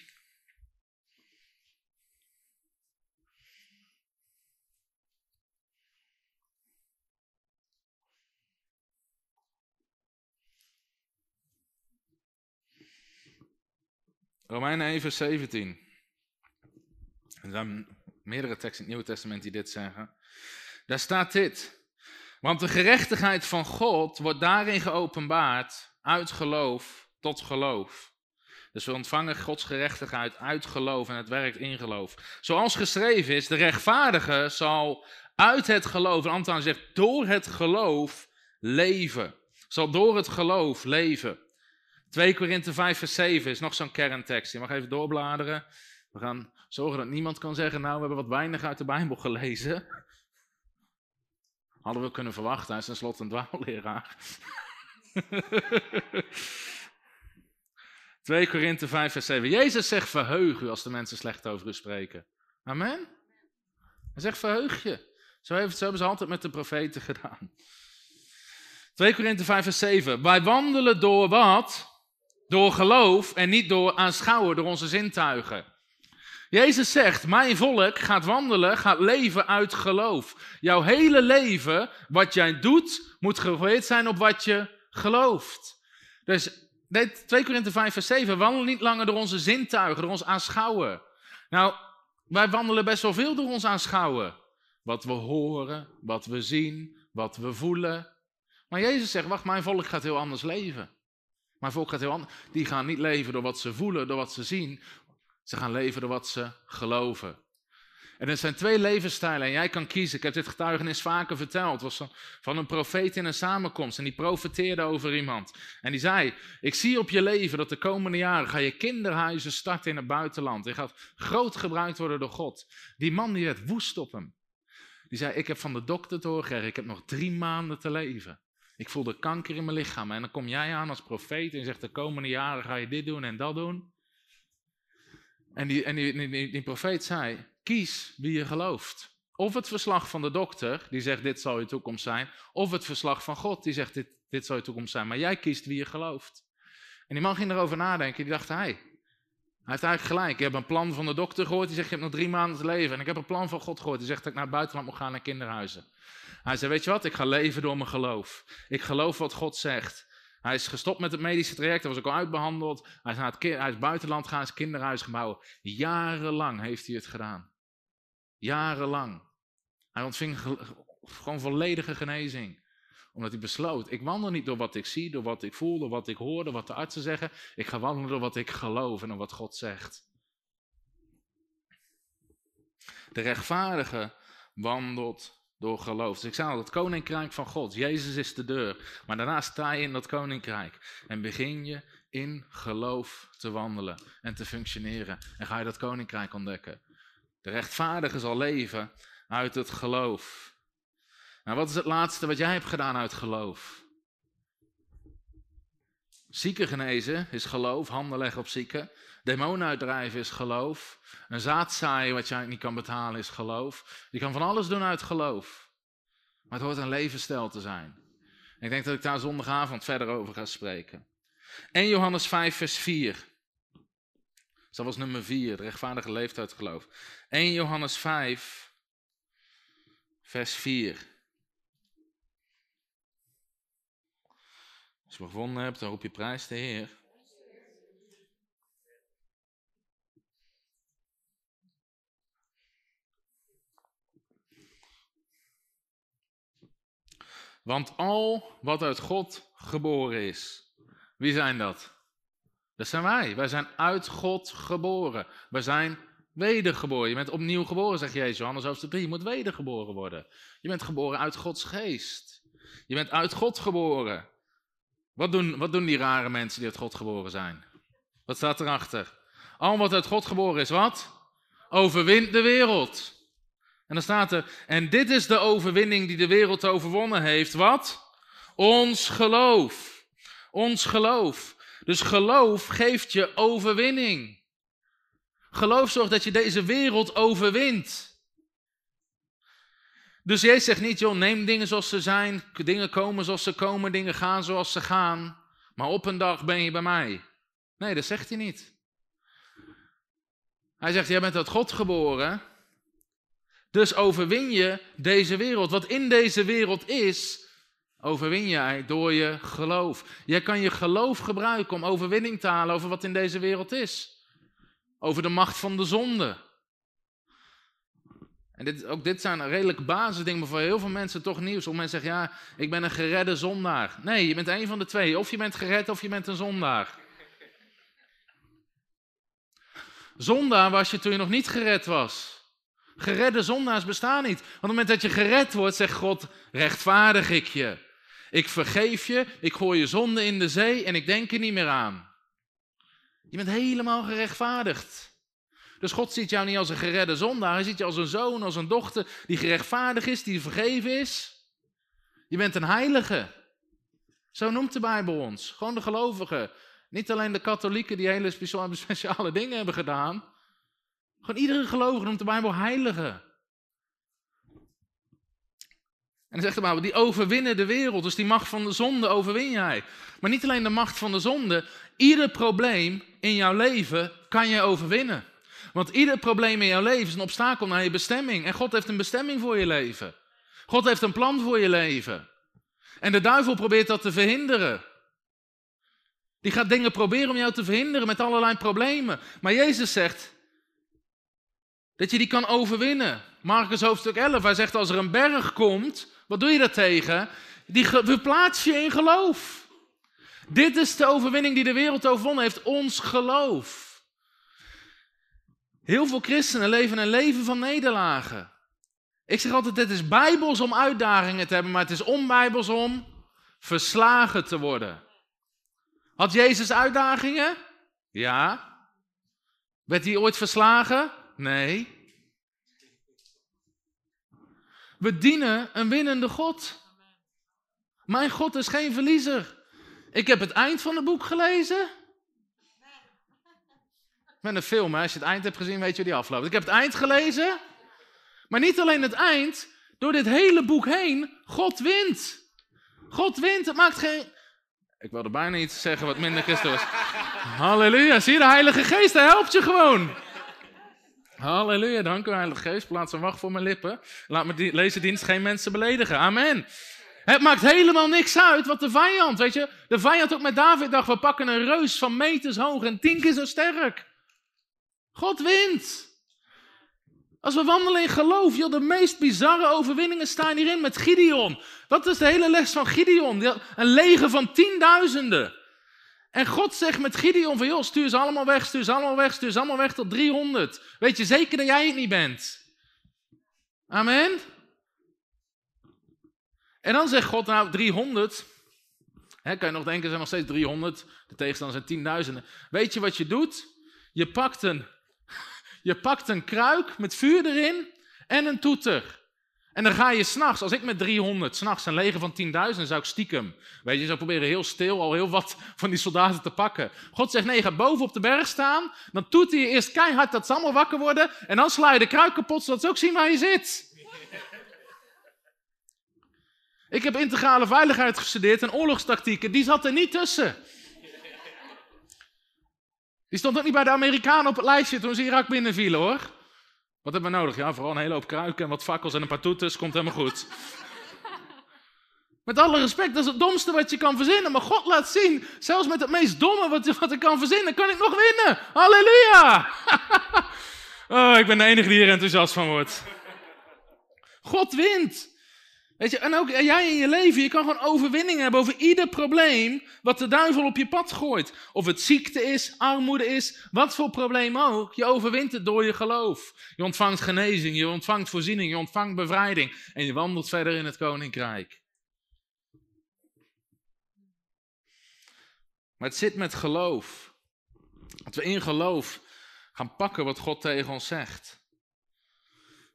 Romeinen 1, vers 17. Er zijn meerdere teksten in het Nieuwe Testament die dit zeggen. Daar staat dit. Want de gerechtigheid van God wordt daarin geopenbaard uit geloof tot geloof. Dus we ontvangen Gods gerechtigheid uit geloof en het werkt in geloof. Zoals geschreven is, de rechtvaardige zal uit het geloof, en Anton zegt door het geloof leven. Zal door het geloof leven. 2 Korinthe 5 vers 7 is nog zo'n kerntekst. Je mag even doorbladeren. We gaan zorgen dat niemand kan zeggen, nou we hebben wat weinig uit de Bijbel gelezen. Hadden we kunnen verwachten, hij is tenslotte een dwaalleraar. 2 Korinthe 5 vers 7. Jezus zegt verheug u als de mensen slecht over u spreken. Amen. Hij zegt verheug je. Zo, heeft, zo hebben ze altijd met de profeten gedaan. 2 Korinthe 5 vers 7. Wij wandelen door wat? Door geloof en niet door aanschouwen, door onze zintuigen. Jezus zegt, mijn volk gaat wandelen, gaat leven uit geloof. Jouw hele leven, wat jij doet, moet gebaseerd zijn op wat je gelooft. Dus 2 Korinthe 5 vers 7, wandelen niet langer door onze zintuigen, door ons aanschouwen. Nou, wij wandelen best wel veel door ons aanschouwen. Wat we horen, wat we zien, wat we voelen. Maar Jezus zegt, wacht, mijn volk gaat heel anders leven. Mijn volk gaat heel anders. Die gaan niet leven door wat ze voelen, door wat ze zien. Ze gaan leven door wat ze geloven. En er zijn twee levensstijlen en jij kan kiezen. Ik heb dit getuigenis vaker verteld. Het was van een profeet in een samenkomst en die profeteerde over iemand. En die zei, ik zie op je leven dat de komende jaren ga je kinderhuizen starten in het buitenland. Je gaat groot gebruikt worden door God. Die man die werd woest op hem. Die zei, ik heb van de dokter te horen ik heb nog drie maanden te leven. Ik voel de kanker in mijn lichaam. En dan kom jij aan als profeet en zegt, de komende jaren ga je dit doen en dat doen. En die, en profeet zei, kies wie je gelooft. Of het verslag van de dokter, die zegt dit zal je toekomst zijn, of het verslag van God, die zegt dit, dit zal je toekomst zijn. Maar jij kiest wie je gelooft. En die man ging erover nadenken, die dacht, hij, hij heeft eigenlijk gelijk. Ik heb een plan van de dokter gehoord, die zegt je hebt nog drie maanden te leven. En ik heb een plan van God gehoord, die zegt dat ik naar het buitenland moet gaan naar kinderhuizen. Hij zei, weet je wat, ik ga leven door mijn geloof. Ik geloof wat God zegt. Hij is gestopt met het medische traject, hij was ook al uitbehandeld. Hij is, naar het, hij is buitenland gaan, is kinderhuis gebouwen. Jarenlang heeft hij het gedaan. Jarenlang. Hij ontving gewoon volledige genezing. Omdat hij besloot, ik wandel niet door wat ik zie, door wat ik voel, door wat ik hoor, door wat de artsen zeggen. Ik ga wandelen door wat ik geloof en door wat God zegt. De rechtvaardige wandelt door geloof. Dus ik zei al, het koninkrijk van God, Jezus is de deur. Maar daarna sta je in dat koninkrijk en begin je in geloof te wandelen en te functioneren. En ga je dat koninkrijk ontdekken. De rechtvaardige zal leven uit het geloof. Nou, wat is het laatste wat jij hebt gedaan uit geloof? Zieken genezen is geloof, handen leggen op zieken. Demonen uitdrijven is geloof. Een zaad zaaien wat jij niet kan betalen is geloof. Je kan van alles doen uit geloof. Maar het hoort een levensstijl te zijn. Ik denk dat ik daar zondagavond verder over ga spreken. 1 Johannes 5 vers 4. Dat was nummer 4, de rechtvaardige leeftijd geloof. 1 Johannes 5 vers 4. Als je gevonden hebt, dan roep je prijs de Heer. Want al wat uit God geboren is, wie zijn dat? Dat zijn wij. Wij zijn uit God geboren. Wij zijn wedergeboren. Je bent opnieuw geboren, zegt Jezus. Johannes hoofdstuk 3. Je moet wedergeboren worden. Je bent geboren uit Gods geest. Je bent uit God geboren. Wat doen, wat doen die rare mensen die uit God geboren zijn? Wat staat erachter? Al wat uit God geboren is, wat? Overwint de wereld. En dan staat er, en dit is de overwinning die de wereld overwonnen heeft. Wat? Ons geloof. Ons geloof. Dus geloof geeft je overwinning. Geloof zorgt dat je deze wereld overwint. Dus Jezus zegt niet, joh, neem dingen zoals ze zijn, dingen komen zoals ze komen, dingen gaan zoals ze gaan, maar op een dag ben je bij mij. Nee, dat zegt hij niet. Hij zegt, jij bent uit God geboren, dus overwin je deze wereld. Wat in deze wereld is, overwin jij door je geloof. Jij kan je geloof gebruiken om overwinning te halen over wat in deze wereld is. Over de macht van de zonde. En dit, ook dit zijn redelijk basisdingen, maar voor heel veel mensen toch nieuws. Om mensen zeggen, ja, ik ben een geredde zondaar. Nee, je bent een van de twee. Of je bent gered of je bent een zondaar. Zondaar was je toen je nog niet gered was. Geredde zondaars bestaan niet. Want op het moment dat je gered wordt, zegt God, rechtvaardig ik je. Ik vergeef je, ik gooi je zonde in de zee en ik denk er niet meer aan. Je bent helemaal gerechtvaardigd. Dus God ziet jou niet als een geredde zondaar, hij ziet je als een zoon, als een dochter die gerechtvaardigd is, die vergeven is. Je bent een heilige. Zo noemt de Bijbel ons. Gewoon de gelovigen. Niet alleen de katholieken die hele speciale dingen hebben gedaan. Gewoon iedere gelovige noemt de Bijbel heilige. En dan zegt de Bijbel, die overwinnen de wereld. Dus die macht van de zonde overwin jij. Maar niet alleen de macht van de zonde. Ieder probleem in jouw leven kan je overwinnen. Want ieder probleem in jouw leven is een obstakel naar je bestemming. En God heeft een bestemming voor je leven. God heeft een plan voor je leven. En de duivel probeert dat te verhinderen. Die gaat dingen proberen om jou te verhinderen met allerlei problemen. Maar Jezus zegt dat je die kan overwinnen. Marcus hoofdstuk 11, hij zegt als er een berg komt, wat doe je daar tegen? Die verplaats je in geloof. Dit is de overwinning die de wereld overwonnen heeft, ons geloof. Heel veel christenen leven een leven van nederlagen. Ik zeg altijd, het is bijbels om uitdagingen te hebben, maar het is onbijbels om verslagen te worden. Had Jezus uitdagingen? Ja. Werd hij ooit verslagen? Nee. We dienen een winnende God. Mijn God is geen verliezer. Ik heb het eind van het boek gelezen. Met een film, als je het eind hebt gezien, weet je hoe die afloopt. Ik heb het eind gelezen. Maar niet alleen het eind, door dit hele boek heen, God wint. God wint, het maakt geen... Ik wilde bijna iets zeggen wat minder christen was. Halleluja, zie je, de Heilige Geest, hij helpt je gewoon. Halleluja, dank u Heilige Geest. Plaats een wacht voor mijn lippen. Laat me die lezendienst geen mensen beledigen. Amen. Het maakt helemaal niks uit wat de vijand, weet je. De vijand ook met David dacht, we pakken een reus van meters hoog en tien keer zo sterk. God wint. Als we wandelen in geloof, joh, de meest bizarre overwinningen staan hierin met Gideon. Wat is de hele les van Gideon? Een leger van tienduizenden. En God zegt met Gideon van, joh, stuur ze allemaal weg, stuur ze allemaal weg, stuur ze allemaal weg tot 300. Weet je zeker dat jij het niet bent? Amen? En dan zegt God, nou, 300. Hè, kan je nog denken, er zijn nog steeds 300. De tegenstanders zijn tienduizenden. Weet je wat je doet? Je pakt een je pakt een kruik met vuur erin en een toeter. En dan ga je s'nachts, als ik met 300 s'nachts een leger van 10.000, zou ik stiekem. Weet je, zou proberen heel stil al heel wat van die soldaten te pakken. God zegt, nee, ga boven op de berg staan. Dan toet hij je eerst keihard dat ze allemaal wakker worden. En dan sla je de kruik kapot, zodat ze ook zien waar je zit. Ik heb integrale veiligheid gestudeerd en oorlogstactieken, die zat er niet tussen. Die stond ook niet bij de Amerikanen op het lijstje toen ze Irak binnenvielen hoor. Wat hebben we nodig? Ja, vooral een hele hoop kruiken en wat fakkels en een paar toeters, komt helemaal goed. Met alle respect, dat is het domste wat je kan verzinnen. Maar God laat zien, zelfs met het meest domme wat, wat ik kan verzinnen, kan ik nog winnen. Halleluja! oh, ik ben de enige die hier enthousiast van wordt. God wint. Weet je, en ook jij in je leven, je kan gewoon overwinning hebben over ieder probleem wat de duivel op je pad gooit. Of het ziekte is, armoede is, wat voor probleem ook. Je overwint het door je geloof. Je ontvangt genezing, je ontvangt voorziening, je ontvangt bevrijding. En je wandelt verder in het koninkrijk. Maar het zit met geloof. Dat we in geloof gaan pakken wat God tegen ons zegt.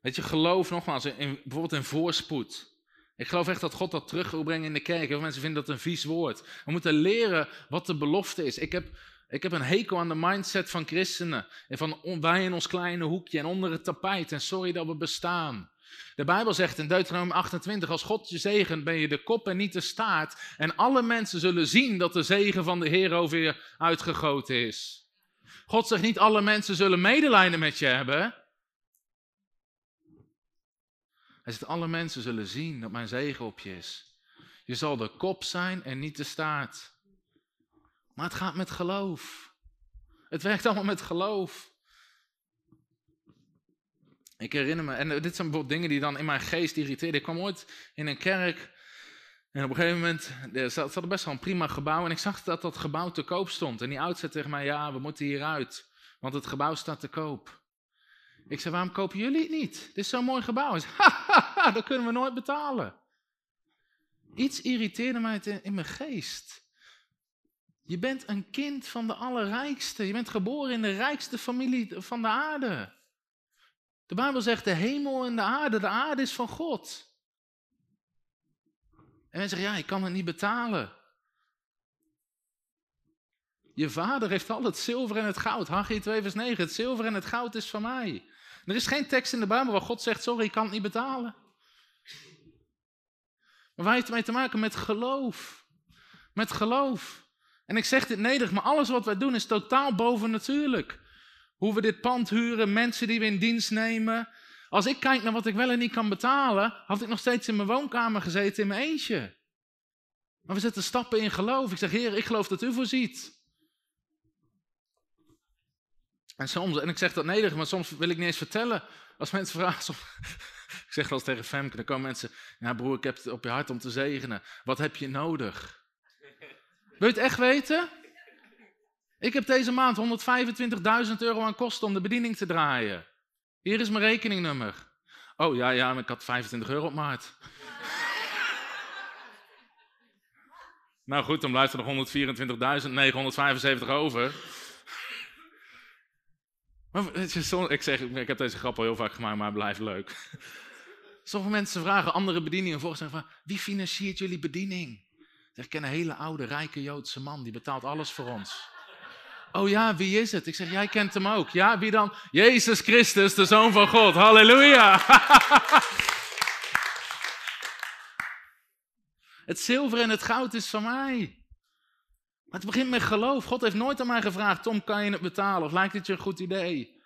Weet je, geloof nogmaals, in, bijvoorbeeld in voorspoed. Ik geloof echt dat God dat terug wil brengen in de kerk. Heel veel mensen vinden dat een vies woord. We moeten leren wat de belofte is. Ik heb, ik heb een hekel aan de mindset van christenen. En van wij in ons kleine hoekje en onder het tapijt. En sorry dat we bestaan. De Bijbel zegt in Deuteronomium 28, als God je zegent, ben je de kop en niet de staart. En alle mensen zullen zien dat de zegen van de Heer over je uitgegoten is. God zegt niet alle mensen zullen medelijden met je hebben. Hij zegt, alle mensen zullen zien dat mijn zegen op je is. Je zal de kop zijn en niet de staart. Maar het gaat met geloof. Het werkt allemaal met geloof. Ik herinner me, en dit zijn bijvoorbeeld dingen die dan in mijn geest irriteerden. Ik kwam ooit in een kerk en op een gegeven moment er zat er best wel een prima gebouw. En ik zag dat dat gebouw te koop stond. En die oud zei tegen mij, ja, we moeten hieruit. want het gebouw staat te koop. Ik zei, waarom kopen jullie het niet? Dit is zo'n mooi gebouw. Zei, dat kunnen we nooit betalen. Iets irriteerde mij in mijn geest. Je bent een kind van de Allerrijkste. Je bent geboren in de rijkste familie van de aarde. De Bijbel zegt de hemel en de aarde. De aarde is van God. En mensen zeggen, ja, ik kan het niet betalen. Je vader heeft al het zilver en het goud. Haggai 2 vers 9. Het zilver en het goud is van mij. Er is geen tekst in de Bijbel waar God zegt, sorry, ik kan het niet betalen. Maar heeft het mee te maken? Met geloof. Met geloof. En ik zeg dit nederig, maar alles wat wij doen is totaal bovennatuurlijk. Hoe we dit pand huren, mensen die we in dienst nemen. Als ik kijk naar wat ik wel en niet kan betalen, had ik nog steeds in mijn woonkamer gezeten in mijn eentje. Maar we zetten stappen in geloof. Ik zeg, Heer, ik geloof dat u voorziet. En soms, en ik zeg dat nederig, maar soms wil ik niet eens vertellen. Als mensen vragen, ik zeg wel eens tegen Femke, dan komen mensen, ja broer, ik heb het op je hart om te zegenen. Wat heb je nodig? Wil je het echt weten? Ik heb deze maand 125.000 euro aan kosten om de bediening te draaien. Hier is mijn rekeningnummer. Oh ja, ja, maar ik had 25 euro op maart. nou goed, dan blijft er nog 124.975 over. Maar, ik zeg, ik heb deze grap al heel vaak gemaakt, maar het blijft leuk. Sommige mensen vragen andere bedieningen voor. Zeggen van, wie financiert jullie bediening? Ik ken een hele oude, rijke Joodse man, die betaalt alles voor ons. Oh ja, wie is het? Ik zeg, jij kent hem ook. Ja, wie dan? Jezus Christus, de Zoon van God. Halleluja. het zilver en het goud is van mij. Maar het begint met geloof. God heeft nooit aan mij gevraagd, Tom, kan je het betalen? Of lijkt het je een goed idee?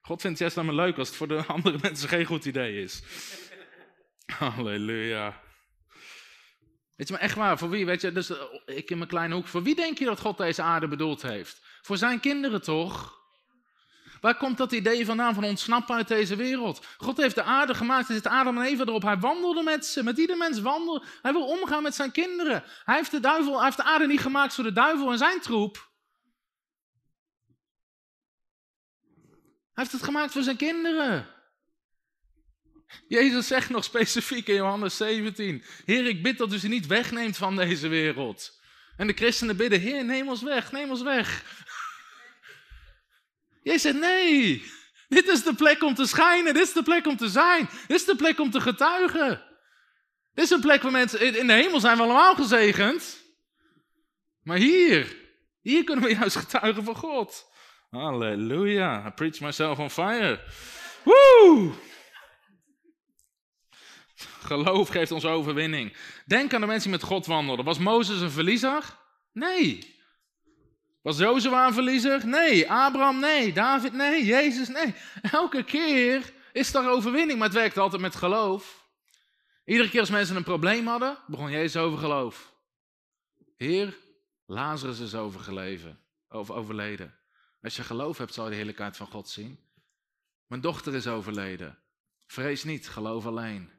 God vindt het juist me leuk als het voor de andere mensen geen goed idee is. Halleluja. Weet je, maar echt waar, voor wie, weet je, dus eh, ik in mijn kleine hoek, voor wie denk je dat God deze aarde bedoeld heeft? Voor zijn kinderen toch? Waar komt dat idee vandaan van ontsnappen uit deze wereld? God heeft de aarde gemaakt, hij zit Adam en Eva erop. Hij wandelde met ze, met ieder mens wandelde. Hij wil omgaan met zijn kinderen. Hij heeft de, duivel, hij heeft de aarde niet gemaakt voor de duivel en zijn troep. Hij heeft het gemaakt voor zijn kinderen. Jezus zegt nog specifiek in Johannes 17: Heer, ik bid dat u ze niet wegneemt van deze wereld. En de christenen bidden: Heer, neem ons weg, neem ons weg. Jezus zegt: Nee, dit is de plek om te schijnen, dit is de plek om te zijn, dit is de plek om te getuigen. Dit is een plek waar mensen, in de hemel zijn we allemaal gezegend. Maar hier, hier kunnen we juist getuigen van God. Halleluja, I preach myself on fire. Woo! Geloof geeft ons overwinning. Denk aan de mensen die met God wandelden. Was Mozes een verliezer? Nee. Was Jozua een verliezer? Nee. Abraham? Nee. David? Nee. Jezus? Nee. Elke keer is er overwinning, maar het werkt altijd met geloof. Iedere keer als mensen een probleem hadden, begon Jezus over geloof. Heer, Lazarus is overgeleven, over overleden. Als je geloof hebt, zal je de heerlijkheid van God zien. Mijn dochter is overleden. Vrees niet, geloof alleen.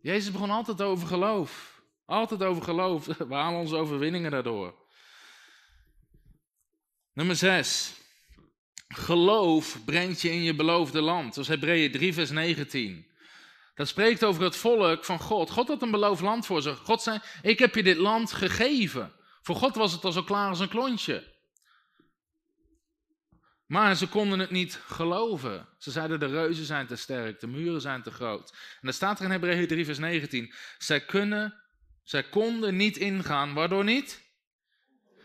Jezus begon altijd over geloof. Altijd over geloof. We halen onze overwinningen daardoor. Nummer 6. Geloof brengt je in je beloofde land. Dat is Hebreeën 3, vers 19. Dat spreekt over het volk van God. God had een beloofd land voor ze. God zei: Ik heb je dit land gegeven. Voor God was het al zo klaar als een klontje. Maar ze konden het niet geloven. Ze zeiden de reuzen zijn te sterk, de muren zijn te groot. En dan staat er in Hebreeën 3 vers 19. Zij, kunnen, konden niet ingaan. Waardoor niet?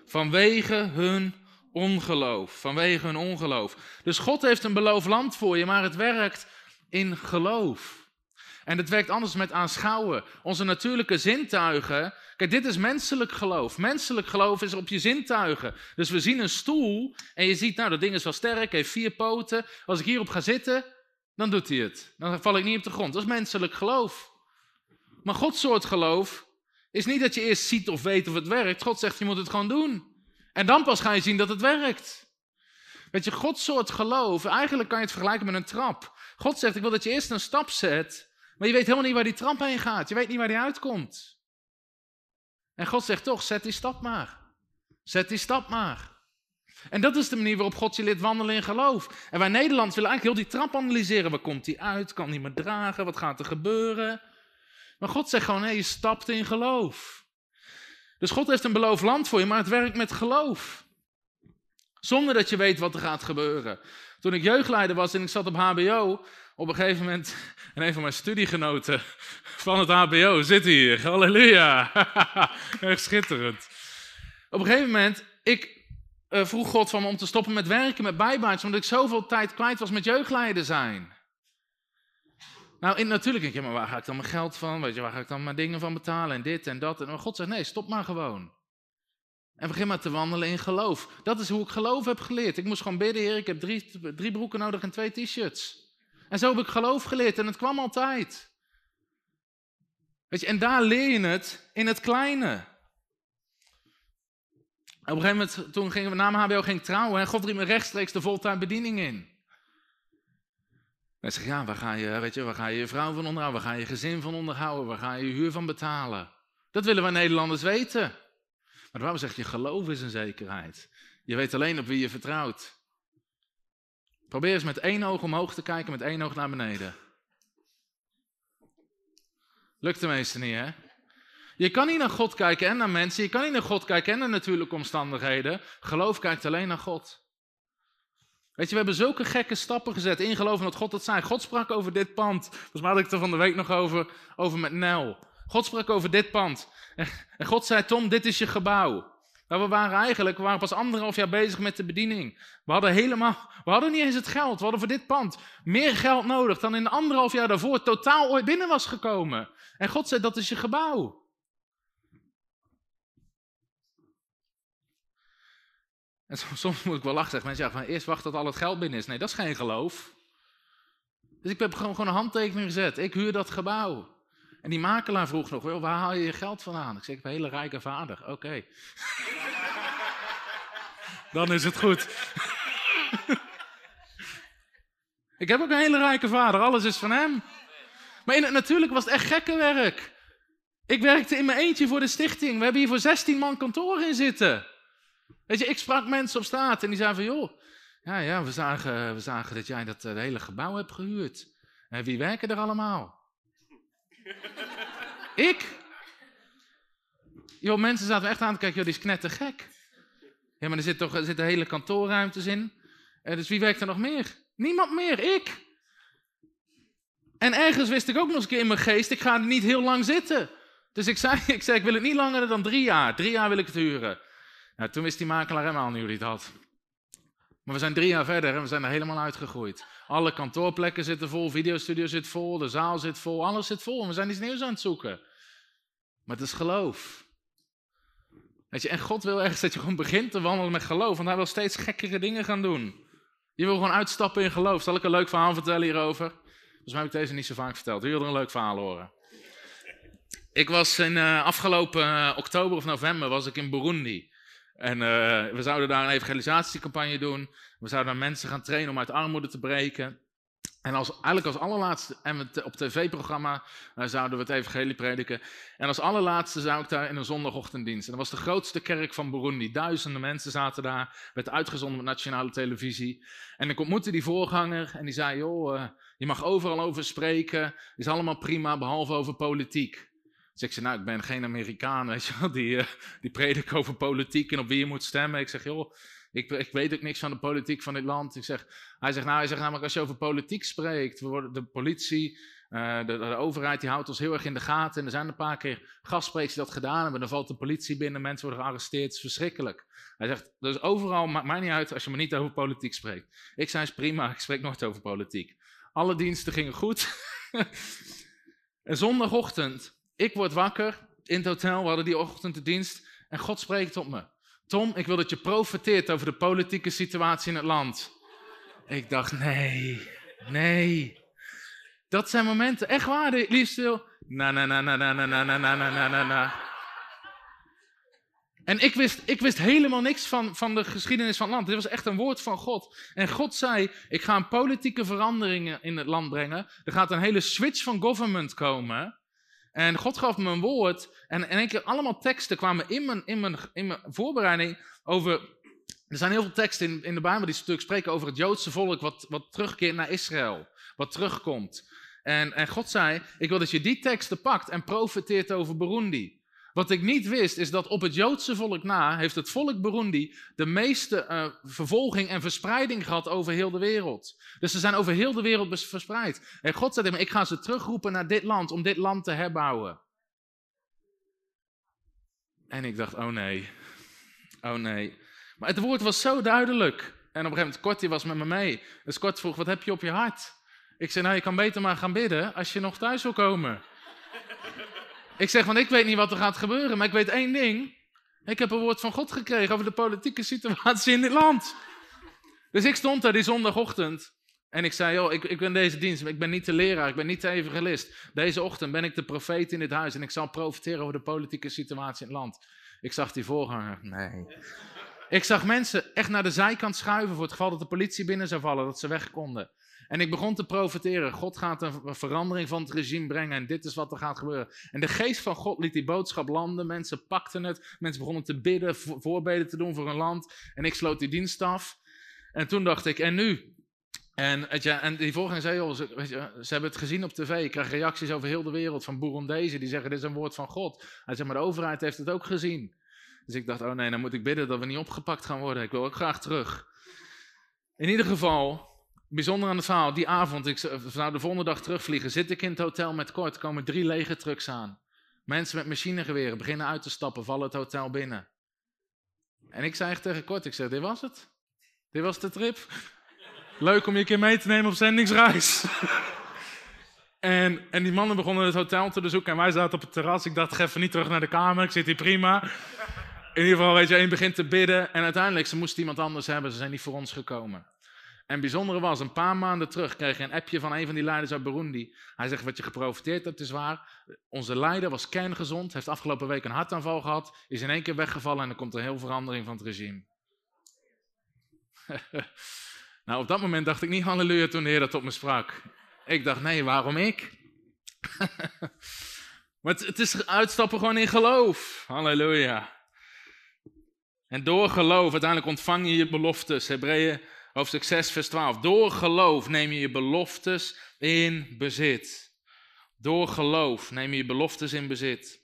Vanwege hun ongeloof. Vanwege hun ongeloof. Dus God heeft een beloofd land voor je, maar het werkt in geloof. En het werkt anders met aanschouwen. Onze natuurlijke zintuigen. Kijk, dit is menselijk geloof. Menselijk geloof is op je zintuigen. Dus we zien een stoel en je ziet, nou, dat ding is wel sterk, heeft vier poten. Als ik hierop ga zitten, dan doet hij het. Dan val ik niet op de grond. Dat is menselijk geloof. Maar Gods soort geloof is niet dat je eerst ziet of weet of het werkt. God zegt, je moet het gewoon doen. En dan pas ga je zien dat het werkt. Weet je, Gods soort geloof, eigenlijk kan je het vergelijken met een trap. God zegt, ik wil dat je eerst een stap zet maar je weet helemaal niet waar die trap heen gaat. Je weet niet waar die uitkomt. En God zegt toch, zet die stap maar. Zet die stap maar. En dat is de manier waarop God je leert wandelen in geloof. En wij Nederlanders willen eigenlijk heel die trap analyseren. Waar komt die uit? Kan die me dragen? Wat gaat er gebeuren? Maar God zegt gewoon, hé, je stapt in geloof. Dus God heeft een beloofd land voor je, maar het werkt met geloof. Zonder dat je weet wat er gaat gebeuren. Toen ik jeugdleider was en ik zat op HBO, op een gegeven moment, en een van mijn studiegenoten van het HBO zit hier. Halleluja. Echt schitterend. Op een gegeven moment, ik uh, vroeg God van me om te stoppen met werken, met bijbaantjes, omdat ik zoveel tijd kwijt was met jeugdleider zijn. Nou, natuurlijk denk je, maar waar ga ik dan mijn geld van? Weet je, waar ga ik dan mijn dingen van betalen? En dit en dat. En God zegt, nee, stop maar gewoon. En begin maar te wandelen in geloof. Dat is hoe ik geloof heb geleerd. Ik moest gewoon bidden, heer, ik heb drie, drie broeken nodig en twee t-shirts. En zo heb ik geloof geleerd en het kwam altijd. Weet je, en daar leer je het in het kleine. Op een gegeven moment, toen gingen we na mijn HBO ging trouwen en God riep me rechtstreeks de voltijdbediening bediening in. Hij zegt, ja, waar ga, je, weet je, waar ga je je vrouw van onderhouden? Waar ga je gezin van onderhouden? Waar ga je je huur van betalen? Dat willen we Nederlanders weten. Maar waarom zeg je, geloof is een zekerheid. Je weet alleen op wie je vertrouwt. Probeer eens met één oog omhoog te kijken, met één oog naar beneden. Lukt de meeste niet, hè? Je kan niet naar God kijken en naar mensen. Je kan niet naar God kijken en naar natuurlijke omstandigheden. Geloof kijkt alleen naar God. Weet je, we hebben zulke gekke stappen gezet in geloven dat God het zei. God sprak over dit pand. Volgens mij had ik het er van de week nog over, over met Nel. God sprak over dit pand. En God zei, Tom, dit is je gebouw. Nou, we waren eigenlijk, we waren pas anderhalf jaar bezig met de bediening. We hadden helemaal, we hadden niet eens het geld. We hadden voor dit pand meer geld nodig dan in de anderhalf jaar daarvoor totaal ooit binnen was gekomen. En God zei, dat is je gebouw. En soms moet ik wel lachen. Mensen zeggen van eerst wacht tot al het geld binnen is. Nee, dat is geen geloof. Dus ik heb gewoon, gewoon een handtekening gezet. Ik huur dat gebouw. En die makelaar vroeg nog, waar haal je je geld vandaan? Ik zeg, ik heb een hele rijke vader. Oké. Dan is het goed. ik heb ook een hele rijke vader. Alles is van hem. Maar in het, natuurlijk was het echt gekke werk. Ik werkte in mijn eentje voor de stichting. We hebben hier voor 16 man kantoor in zitten. Weet je, ik sprak mensen op straat en die zeiden van, joh, ja, ja, we zagen, we zagen dat jij dat eh, hele gebouw hebt gehuurd. En wie werken er allemaal? ik? Joh, mensen zaten echt aan te kijken, joh, die is knettergek. Ja, maar er zit toch er zitten hele kantoorruimtes in. Uh, dus wie werkt er nog meer? Niemand meer, ik. En ergens wist ik ook nog eens een keer in mijn geest, ik ga er niet heel lang zitten. Dus ik zei, ik zei, ik wil het niet langer dan drie jaar. Drie jaar wil ik het huren. Nou, toen wist die makelaar helemaal niet hoe hij had. Maar we zijn drie jaar verder en we zijn er helemaal uitgegroeid. Alle kantoorplekken zitten vol, videostudio zit vol, de zaal zit vol, alles zit vol. We zijn iets nieuws aan het zoeken. Maar het is geloof. Weet je, en God wil ergens dat je gewoon begint te wandelen met geloof, want hij wil steeds gekkere dingen gaan doen. Je wil gewoon uitstappen in geloof. Zal ik een leuk verhaal vertellen hierover? Volgens mij heb ik deze niet zo vaak verteld. Wie wil er een leuk verhaal horen? Ik was in uh, afgelopen uh, oktober of november was ik in Burundi. En uh, we zouden daar een evangelisatiecampagne doen. We zouden daar mensen gaan trainen om uit armoede te breken. En als, eigenlijk als allerlaatste, en op tv-programma uh, zouden we het evangelie prediken. En als allerlaatste zou ik daar in een zondagochtenddienst. En dat was de grootste kerk van Burundi. Duizenden mensen zaten daar, werd uitgezonden met nationale televisie. En ik ontmoette die voorganger en die zei, joh, uh, je mag overal over spreken. Is allemaal prima, behalve over politiek. Dus ik zei, nou, ik ben geen Amerikaan, weet je wel, die, uh, die predik over politiek en op wie je moet stemmen. Ik zeg, joh, ik, ik, weet ook niks van de politiek van dit land. Ik zeg, hij zegt, nou, hij zegt namelijk, als je over politiek spreekt, de politie, de, de, overheid, die houdt ons heel erg in de gaten. En er zijn een paar keer gastsprekers die dat gedaan hebben. Dan valt de politie binnen, mensen worden gearresteerd, het is verschrikkelijk. Hij zegt, dus overal, maakt mij niet uit als je maar niet over politiek spreekt. Ik zei, is prima, ik spreek nooit over politiek. Alle diensten gingen goed. en zondagochtend ik word wakker in het hotel, we hadden die ochtend de dienst. En God spreekt tot me. Tom, ik wil dat je profeteert over de politieke situatie in het land. Ik dacht, nee, nee. Dat zijn momenten, echt waar, liefst stil. Na, na, na, na, na, na, na, na, na, na, na, na. En ik wist, ik wist helemaal niks van, van de geschiedenis van het land. Dit was echt een woord van God. En God zei, ik ga een politieke veranderingen in het land brengen. Er gaat een hele switch van government komen. En God gaf me een woord. En in één keer allemaal teksten kwamen in mijn, in mijn, in mijn voorbereiding over. Er zijn heel veel teksten in, in de Bijbel die stuk spreken over het Joodse volk wat, wat terugkeert naar Israël. Wat terugkomt. En, en God zei: Ik wil dat je die teksten pakt en profeteert over Burundi. Wat ik niet wist, is dat op het Joodse volk na heeft het volk Burundi de meeste uh, vervolging en verspreiding gehad over heel de wereld. Dus ze zijn over heel de wereld verspreid. En God zei tegen ik ga ze terugroepen naar dit land, om dit land te herbouwen. En ik dacht, oh nee, oh nee. Maar het woord was zo duidelijk. En op een gegeven moment, Kortie was met me mee. Dus Kort vroeg, wat heb je op je hart? Ik zei, nou, je kan beter maar gaan bidden als je nog thuis wil komen. Ik zeg, van ik weet niet wat er gaat gebeuren, maar ik weet één ding. Ik heb een woord van God gekregen over de politieke situatie in dit land. Dus ik stond daar die zondagochtend en ik zei, joh, ik, ik ben deze dienst, ik ben niet de leraar, ik ben niet de evangelist. Deze ochtend ben ik de profeet in dit huis en ik zal profiteren over de politieke situatie in het land. Ik zag die voorganger, nee. Ik zag mensen echt naar de zijkant schuiven voor het geval dat de politie binnen zou vallen, dat ze weg konden. En ik begon te profiteren. God gaat een verandering van het regime brengen en dit is wat er gaat gebeuren. En de geest van God liet die boodschap landen. Mensen pakten het. Mensen begonnen te bidden, voorbeden te doen voor hun land. En ik sloot die dienst af. En toen dacht ik, en nu? En, weet je, en die volgende zei, joh, ze, weet je, ze hebben het gezien op tv. Ik krijg reacties over heel de wereld van Burundezen. Die zeggen, dit is een woord van God. Hij zegt, maar de overheid heeft het ook gezien. Dus ik dacht, oh nee, dan moet ik bidden dat we niet opgepakt gaan worden. Ik wil ook graag terug. In ieder geval, Bijzonder aan het verhaal, die avond, ik zou de volgende dag terugvliegen, zit ik in het hotel met Kort, komen drie lege trucks aan. Mensen met machinegeweren beginnen uit te stappen, vallen het hotel binnen. En ik zei echt tegen Kort, ik zeg, dit was het. Dit was de trip. Leuk om je een keer mee te nemen op zendingsreis. en, en die mannen begonnen het hotel te bezoeken en wij zaten op het terras. Ik dacht, ga even niet terug naar de kamer, ik zit hier prima. In ieder geval, weet je, één begint te bidden en uiteindelijk, ze moesten iemand anders hebben, ze zijn niet voor ons gekomen. En bijzondere was, een paar maanden terug kreeg je een appje van een van die leiders uit Burundi. Hij zegt, wat je geprofiteerd hebt is waar. Onze leider was kerngezond, heeft afgelopen week een hartaanval gehad, is in één keer weggevallen en er komt een heel verandering van het regime. nou, op dat moment dacht ik niet halleluja toen de Heer dat tot me sprak. Ik dacht, nee, waarom ik? maar het, het is uitstappen gewoon in geloof. Halleluja. En door geloof, uiteindelijk ontvang je je beloftes. Hebreeën Hoofdstuk 6, vers 12. Door geloof neem je je beloftes in bezit. Door geloof neem je je beloftes in bezit.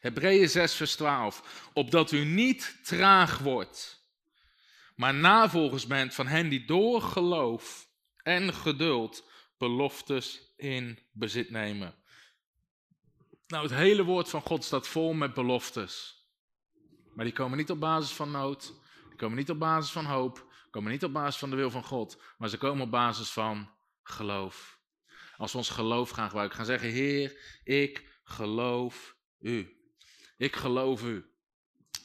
Hebreeën 6, vers 12. Opdat u niet traag wordt, maar navolgers bent van hen die door geloof en geduld beloftes in bezit nemen. Nou, het hele woord van God staat vol met beloftes. Maar die komen niet op basis van nood, die komen niet op basis van hoop, komen niet op basis van de wil van God, maar ze komen op basis van geloof. Als we ons geloof gaan gebruiken, gaan zeggen, Heer, ik geloof u. Ik geloof u.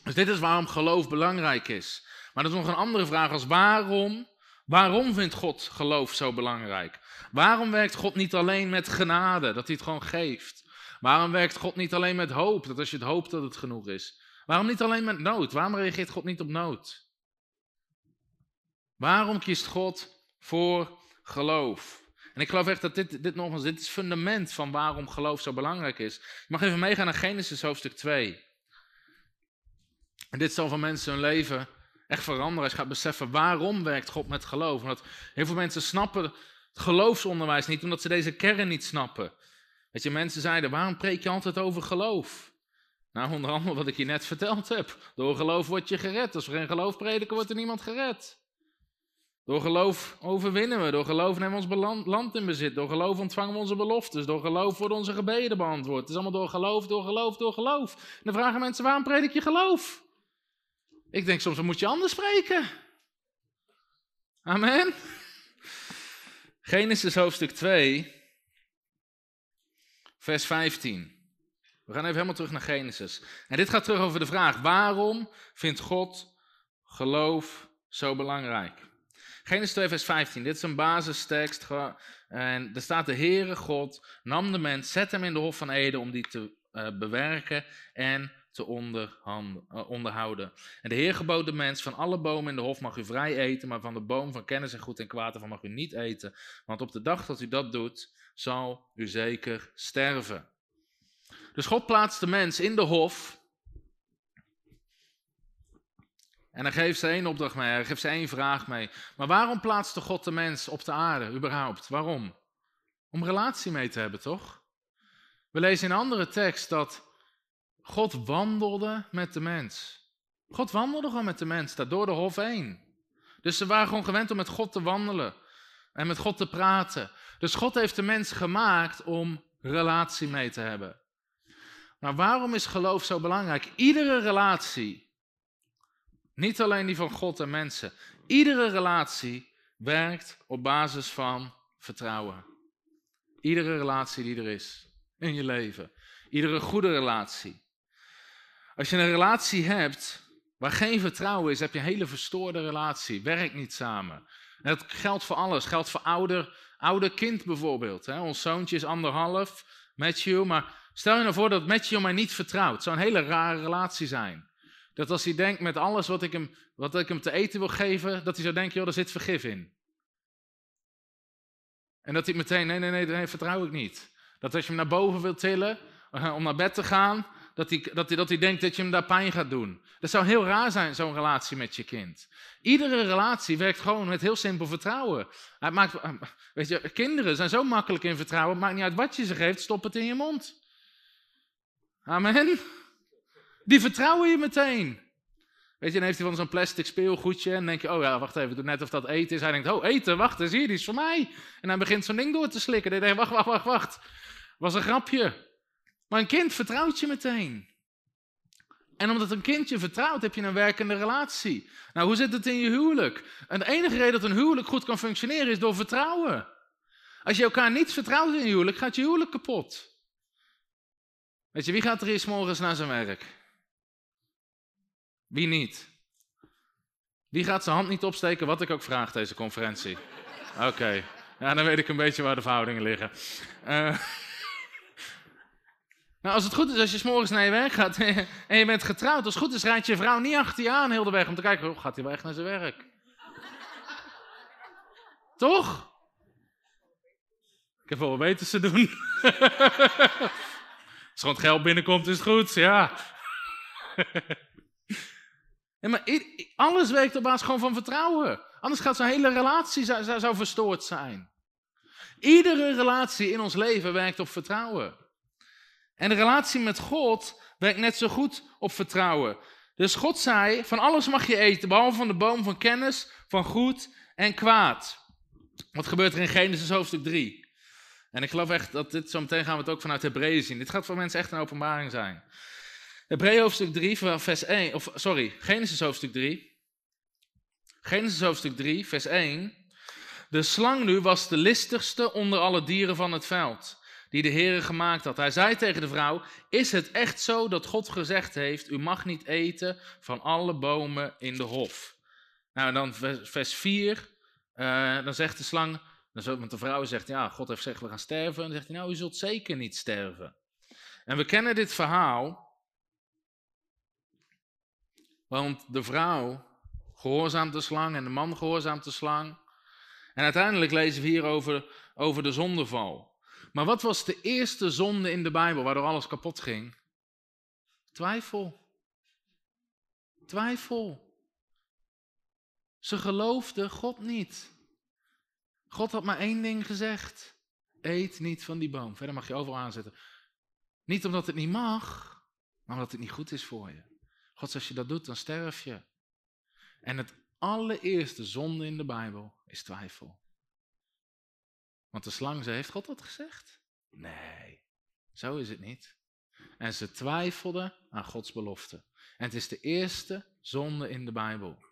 Dus dit is waarom geloof belangrijk is. Maar dat is nog een andere vraag als waarom, waarom vindt God geloof zo belangrijk? Waarom werkt God niet alleen met genade, dat hij het gewoon geeft? Waarom werkt God niet alleen met hoop, dat als je het hoopt dat het genoeg is? Waarom niet alleen met nood? Waarom reageert God niet op nood? Waarom kiest God voor geloof? En ik geloof echt dat dit, dit nogmaals, dit is het fundament van waarom geloof zo belangrijk is. Je mag even meegaan naar Genesis hoofdstuk 2. En dit zal van mensen hun leven echt veranderen als je gaat beseffen waarom werkt God met geloof. Omdat heel veel mensen snappen het geloofsonderwijs niet, omdat ze deze kern niet snappen. Weet je, mensen zeiden, waarom preek je altijd over geloof? Nou, onder andere wat ik je net verteld heb. Door geloof word je gered. Als we geen geloof prediken, wordt er niemand gered. Door geloof overwinnen we. Door geloof nemen we ons land in bezit. Door geloof ontvangen we onze beloftes. Door geloof worden onze gebeden beantwoord. Het is allemaal door geloof, door geloof, door geloof. En dan vragen mensen, waarom predik je geloof? Ik denk soms, dan moet je anders spreken. Amen. Genesis hoofdstuk 2, vers 15. We gaan even helemaal terug naar Genesis. En dit gaat terug over de vraag: waarom vindt God geloof zo belangrijk? Genesis 2, vers 15. Dit is een basistekst. En er staat: De Heere God nam de mens, zet hem in de Hof van Eden om die te uh, bewerken en te eh, onderhouden. En de Heer gebood de mens, van alle bomen in de hof mag u vrij eten, maar van de boom van kennis en goed en kwaad ervan mag u niet eten. Want op de dag dat u dat doet, zal u zeker sterven. Dus God plaatst de mens in de hof. En hij geeft ze één opdracht mee, hij geeft ze één vraag mee. Maar waarom plaatste God de mens op de aarde, überhaupt? Waarom? Om relatie mee te hebben, toch? We lezen in een andere tekst dat God wandelde met de mens. God wandelde gewoon met de mens, daar door de hof heen. Dus ze waren gewoon gewend om met God te wandelen en met God te praten. Dus God heeft de mens gemaakt om relatie mee te hebben. Maar waarom is geloof zo belangrijk? Iedere relatie, niet alleen die van God en mensen, iedere relatie werkt op basis van vertrouwen. Iedere relatie die er is in je leven. Iedere goede relatie. Als je een relatie hebt waar geen vertrouwen is, heb je een hele verstoorde relatie. Werkt niet samen. En dat geldt voor alles. Geldt voor ouder, ouder kind bijvoorbeeld. Hè. Ons zoontje is anderhalf, Matthew. Maar stel je nou voor dat Matthew mij niet vertrouwt. Het zou een hele rare relatie zijn. Dat als hij denkt met alles wat ik hem, wat ik hem te eten wil geven, dat hij zou denken, joh, daar zit vergif in. En dat hij meteen, nee, nee, nee, nee, vertrouw ik niet. Dat als je hem naar boven wilt tillen, eh, om naar bed te gaan, dat hij, dat, hij, dat hij denkt dat je hem daar pijn gaat doen. Dat zou heel raar zijn, zo'n relatie met je kind. Iedere relatie werkt gewoon met heel simpel vertrouwen. Het maakt, weet je, kinderen zijn zo makkelijk in vertrouwen, het maakt niet uit wat je ze geeft, stop het in je mond. Amen. Die vertrouwen je meteen. Weet je, dan heeft hij van zo'n plastic speelgoedje en denk je, oh ja, wacht even, doe net of dat eten is. Hij denkt, oh eten, wacht, zie je, die is voor mij. En hij begint zo'n ding door te slikken. Denk je, wacht, wacht, wacht, wacht. Was een grapje. Maar een kind vertrouwt je meteen. En omdat een kind je vertrouwt, heb je een werkende relatie. Nou, hoe zit het in je huwelijk? En de enige reden dat een huwelijk goed kan functioneren is door vertrouwen. Als je elkaar niet vertrouwt in je huwelijk, gaat je huwelijk kapot. Weet je, wie gaat er eerst morgens naar zijn werk? Wie niet? Wie gaat zijn hand niet opsteken, wat ik ook vraag deze conferentie? Oké, ja, dan weet ik een beetje waar de verhoudingen liggen. Uh, nou, als het goed is, als je s'morgens naar je werk gaat en je bent getrouwd, als het goed is, rijdt je vrouw niet achter je aan heel de weg om te kijken, oh, gaat hij wel echt naar zijn werk? Toch? Ik heb wel wat beters te doen. Als gewoon het geld binnenkomt, is het goed, ja. maar alles werkt op basis gewoon van vertrouwen. Anders gaat zo'n hele relatie zou, zou verstoord zijn. Iedere relatie in ons leven werkt op vertrouwen. En de relatie met God werkt net zo goed op vertrouwen. Dus God zei: Van alles mag je eten, behalve van de boom van kennis, van goed en kwaad. Wat gebeurt er in Genesis hoofdstuk 3? En ik geloof echt dat dit zo meteen gaan we het ook vanuit Hebreeën zien. Dit gaat voor mensen echt een openbaring zijn. Hebreeën hoofdstuk 3, vers 1, of sorry, Genesis hoofdstuk 3. Genesis hoofdstuk 3, vers 1. De slang nu was de listigste onder alle dieren van het veld die de Heere gemaakt had. Hij zei tegen de vrouw, is het echt zo dat God gezegd heeft, u mag niet eten van alle bomen in de hof? Nou, dan vers 4, uh, eh, dan zegt de slang, want de vrouw zegt, ja, God heeft gezegd, we gaan sterven. En dan zegt hij, nou, u zult zeker niet sterven. En we kennen dit verhaal, want de vrouw gehoorzaamt de slang en de man gehoorzaamt de slang. En uiteindelijk lezen we hier over, over de zondeval. Maar wat was de eerste zonde in de Bijbel waardoor alles kapot ging? Twijfel. Twijfel. Ze geloofden God niet. God had maar één ding gezegd. Eet niet van die boom. Verder mag je overal aanzetten. Niet omdat het niet mag, maar omdat het niet goed is voor je. God, als je dat doet, dan sterf je. En het allereerste zonde in de Bijbel is twijfel. Want de slang zei, heeft God dat gezegd? Nee, zo is het niet. En ze twijfelden aan Gods belofte. En het is de eerste zonde in de Bijbel.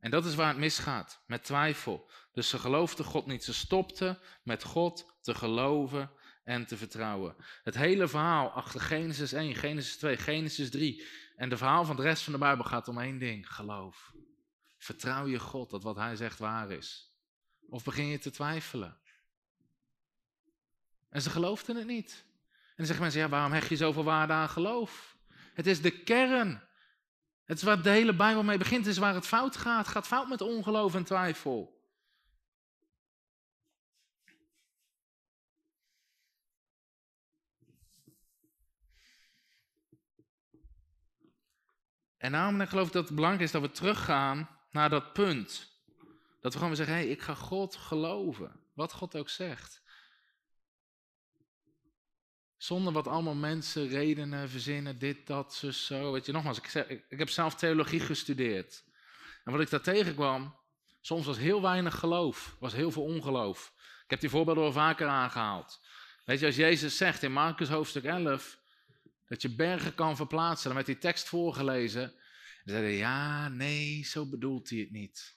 En dat is waar het misgaat, met twijfel. Dus ze geloofden God niet. Ze stopten met God te geloven en te vertrouwen. Het hele verhaal achter Genesis 1, Genesis 2, Genesis 3 en de verhaal van de rest van de Bijbel gaat om één ding: geloof. Vertrouw je God dat wat Hij zegt waar is? Of begin je te twijfelen? En ze geloofden het niet. En dan zeggen mensen, ja, waarom hecht je zoveel waarde aan geloof? Het is de kern. Het is waar de hele Bijbel mee begint. Het is waar het fout gaat. Het gaat fout met ongeloof en twijfel. En daarom geloof ik dat het belangrijk is dat we teruggaan naar dat punt. Dat we gewoon zeggen, hé, ik ga God geloven. Wat God ook zegt. Zonder wat allemaal mensen redenen, verzinnen, dit, dat, zus, zo. Weet je, nogmaals, ik, ik, ik heb zelf theologie gestudeerd. En wat ik daar tegenkwam, soms was heel weinig geloof, was heel veel ongeloof. Ik heb die voorbeelden al vaker aangehaald. Weet je, als Jezus zegt in Marcus hoofdstuk 11, dat je bergen kan verplaatsen, dan werd die tekst voorgelezen. En zeiden, ja, nee, zo bedoelt hij het niet.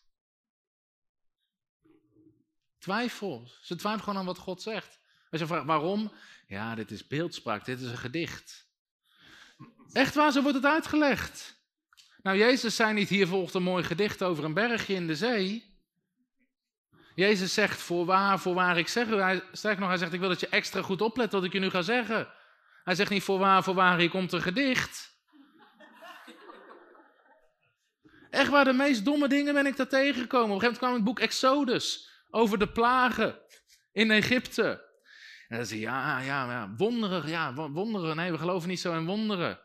Twijfel. Ze twijfelen gewoon aan wat God zegt. Als je vraagt waarom, ja, dit is beeldspraak, dit is een gedicht. Echt waar, zo wordt het uitgelegd. Nou, Jezus zei niet, hier volgt een mooi gedicht over een bergje in de zee. Jezus zegt, voorwaar, voorwaar, ik zeg u. Hij, sterk nog, hij zegt, ik wil dat je extra goed oplet wat ik je nu ga zeggen. Hij zegt niet, voorwaar, voorwaar, hier komt een gedicht. Echt waar, de meest domme dingen ben ik daar tegengekomen. Op een gegeven moment kwam het boek Exodus over de plagen in Egypte. En dan zei ja, ja, ja, wonderen, ja, wonderen. Nee, we geloven niet zo in wonderen.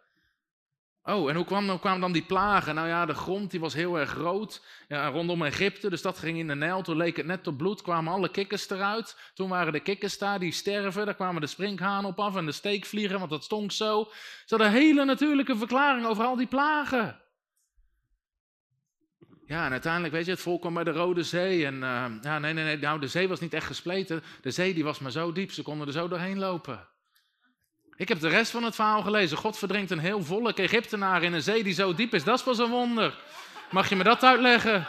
Oh, en hoe kwam, kwamen dan die plagen? Nou ja, de grond die was heel erg rood ja, rondom Egypte, dus dat ging in de Nijl. Toen leek het net op bloed, kwamen alle kikkers eruit. Toen waren de kikkers daar, die sterven. Daar kwamen de sprinkhanen op af en de steekvliegen, want dat stonk zo. Ze hadden een hele natuurlijke verklaring over al die plagen. Ja, en uiteindelijk, weet je, het volk kwam bij de Rode Zee. En uh, ja, nee, nee, nee, nou, de zee was niet echt gespleten. De zee die was maar zo diep, ze konden er zo doorheen lopen. Ik heb de rest van het verhaal gelezen. God verdrinkt een heel volk Egyptenaar in een zee die zo diep is. Dat is pas een wonder. Mag je me dat uitleggen?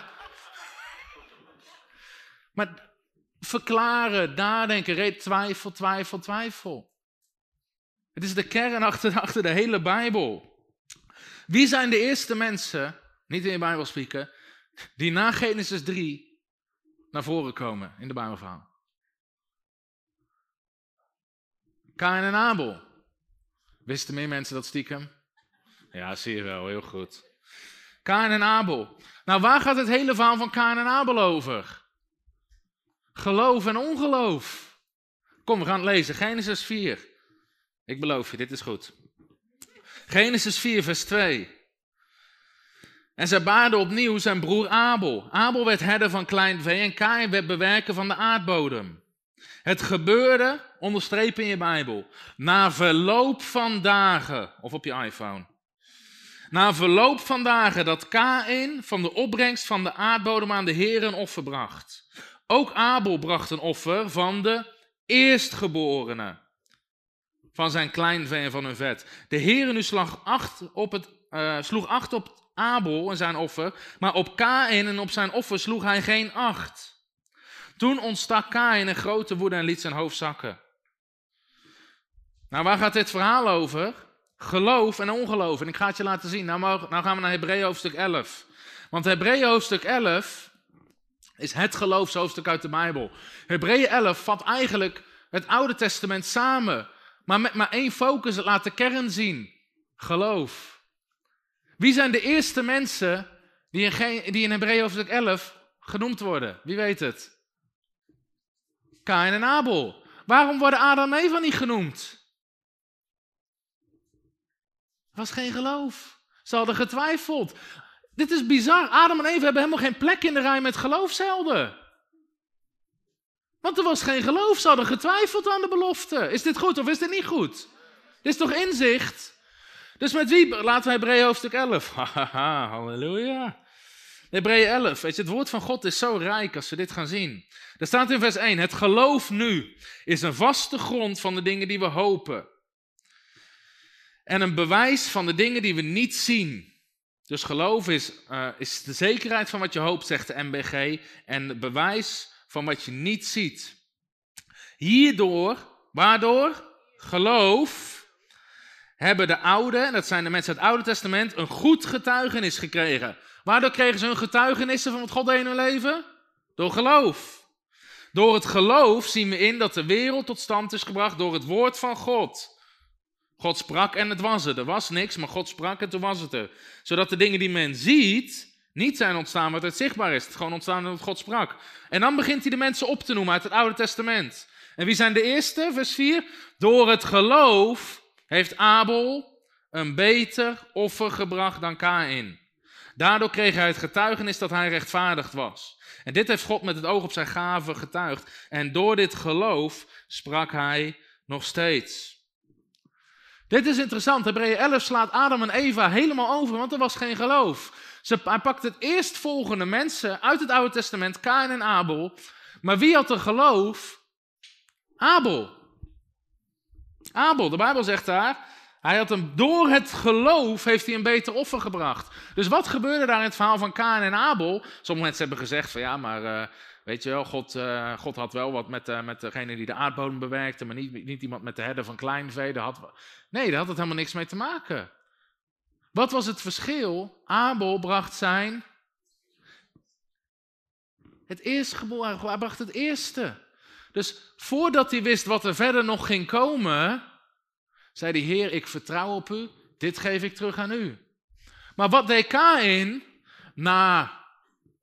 Maar verklaren, nadenken, twijfel, twijfel, twijfel. Het is de kern achter, achter de hele Bijbel. Wie zijn de eerste mensen, niet in de Bijbel spreken, die na Genesis 3 naar voren komen in de Bijbelverhaal. Kain en Abel. Wisten meer mensen dat stiekem? Ja, zie je wel, heel goed. Kain en Abel. Nou, waar gaat het hele verhaal van Kain en Abel over? Geloof en ongeloof. Kom, we gaan het lezen. Genesis 4. Ik beloof je, dit is goed. Genesis 4, vers 2. En zij baarden opnieuw zijn broer Abel. Abel werd herder van klein vee en Kain werd bewerker van de aardbodem. Het gebeurde, onderstreep in je Bijbel, na verloop van dagen, of op je iPhone. Na verloop van dagen dat Kain van de opbrengst van de aardbodem aan de Heer een offer bracht. Ook Abel bracht een offer van de eerstgeborene. Van zijn kleinvee en van hun vet. De Heer nu slag acht op het, uh, sloeg acht op Abel en zijn offer, maar op Kain en op zijn offer sloeg hij geen acht. Toen ontstak Kain een grote woede en liet zijn hoofd zakken. Nou, waar gaat dit verhaal over? Geloof en ongeloof. En ik ga het je laten zien. Nou, nou gaan we naar Hebreeën hoofdstuk 11. Want Hebreeën hoofdstuk 11 is het geloofshoofdstuk uit de Bijbel. Hebreeën 11 vat eigenlijk het Oude Testament samen. Maar met maar één focus, het laat de kern zien. Geloof. Wie zijn de eerste mensen die in, die in Hebreeën hoofdstuk 11 genoemd worden? Wie weet het? Kain en Abel. Waarom worden Adam en Eva niet genoemd? Was geen geloof. Ze hadden getwijfeld. Dit is bizar. Adam en Eva hebben helemaal geen plek in de rij met geloofshelden. Want er was geen geloof. Ze hadden getwijfeld aan de belofte. Is dit goed of is dit niet goed? Dit is toch inzicht? Dus met wie? Laten we Hebreeën hoofdstuk 11. Haha, halleluja. Hebreeën 11. Weet je, het woord van God is zo rijk als we dit gaan zien. Er staat in vers 1: Het geloof nu is een vaste grond van de dingen die we hopen. En een bewijs van de dingen die we niet zien. Dus geloof is, uh, is de zekerheid van wat je hoopt, zegt de MBG. En het bewijs van wat je niet ziet. Hierdoor, waardoor? Geloof hebben de oude, dat zijn de mensen uit het Oude Testament, een goed getuigenis gekregen. Waardoor kregen ze hun getuigenissen van wat God deed in hun leven? Door geloof. Door het geloof zien we in dat de wereld tot stand is gebracht door het woord van God. God sprak en het was er. Er was niks, maar God sprak en toen was het er. Zodat de dingen die men ziet niet zijn ontstaan wat het zichtbaar is. Het is gewoon ontstaan omdat God sprak. En dan begint hij de mensen op te noemen uit het Oude Testament. En wie zijn de eerste? Vers 4. Door het geloof heeft Abel een beter offer gebracht dan Kain. Daardoor kreeg hij het getuigenis dat hij rechtvaardigd was. En dit heeft God met het oog op zijn gave getuigd. En door dit geloof sprak hij nog steeds. Dit is interessant. Hebreeën 11 slaat Adam en Eva helemaal over, want er was geen geloof. Ze, hij pakt het eerstvolgende mensen uit het Oude Testament, Kain en Abel. Maar wie had er geloof? Abel. Abel, de Bijbel zegt daar, hij had hem door het geloof heeft hij een beter offer gebracht. Dus wat gebeurde daar in het verhaal van Kain en Abel? Sommige mensen hebben gezegd van ja, maar uh, weet je wel, God, uh, God had wel wat met, uh, met degene die de aardbodem bewerkte, maar niet, niet iemand met de herder van kleinvee. Had, nee, daar had het helemaal niks mee te maken. Wat was het verschil? Abel bracht zijn. Het eerstgeboren, hij bracht het eerste. Dus voordat hij wist wat er verder nog ging komen, zei de Heer: Ik vertrouw op u, dit geef ik terug aan u. Maar wat deed Kain? Na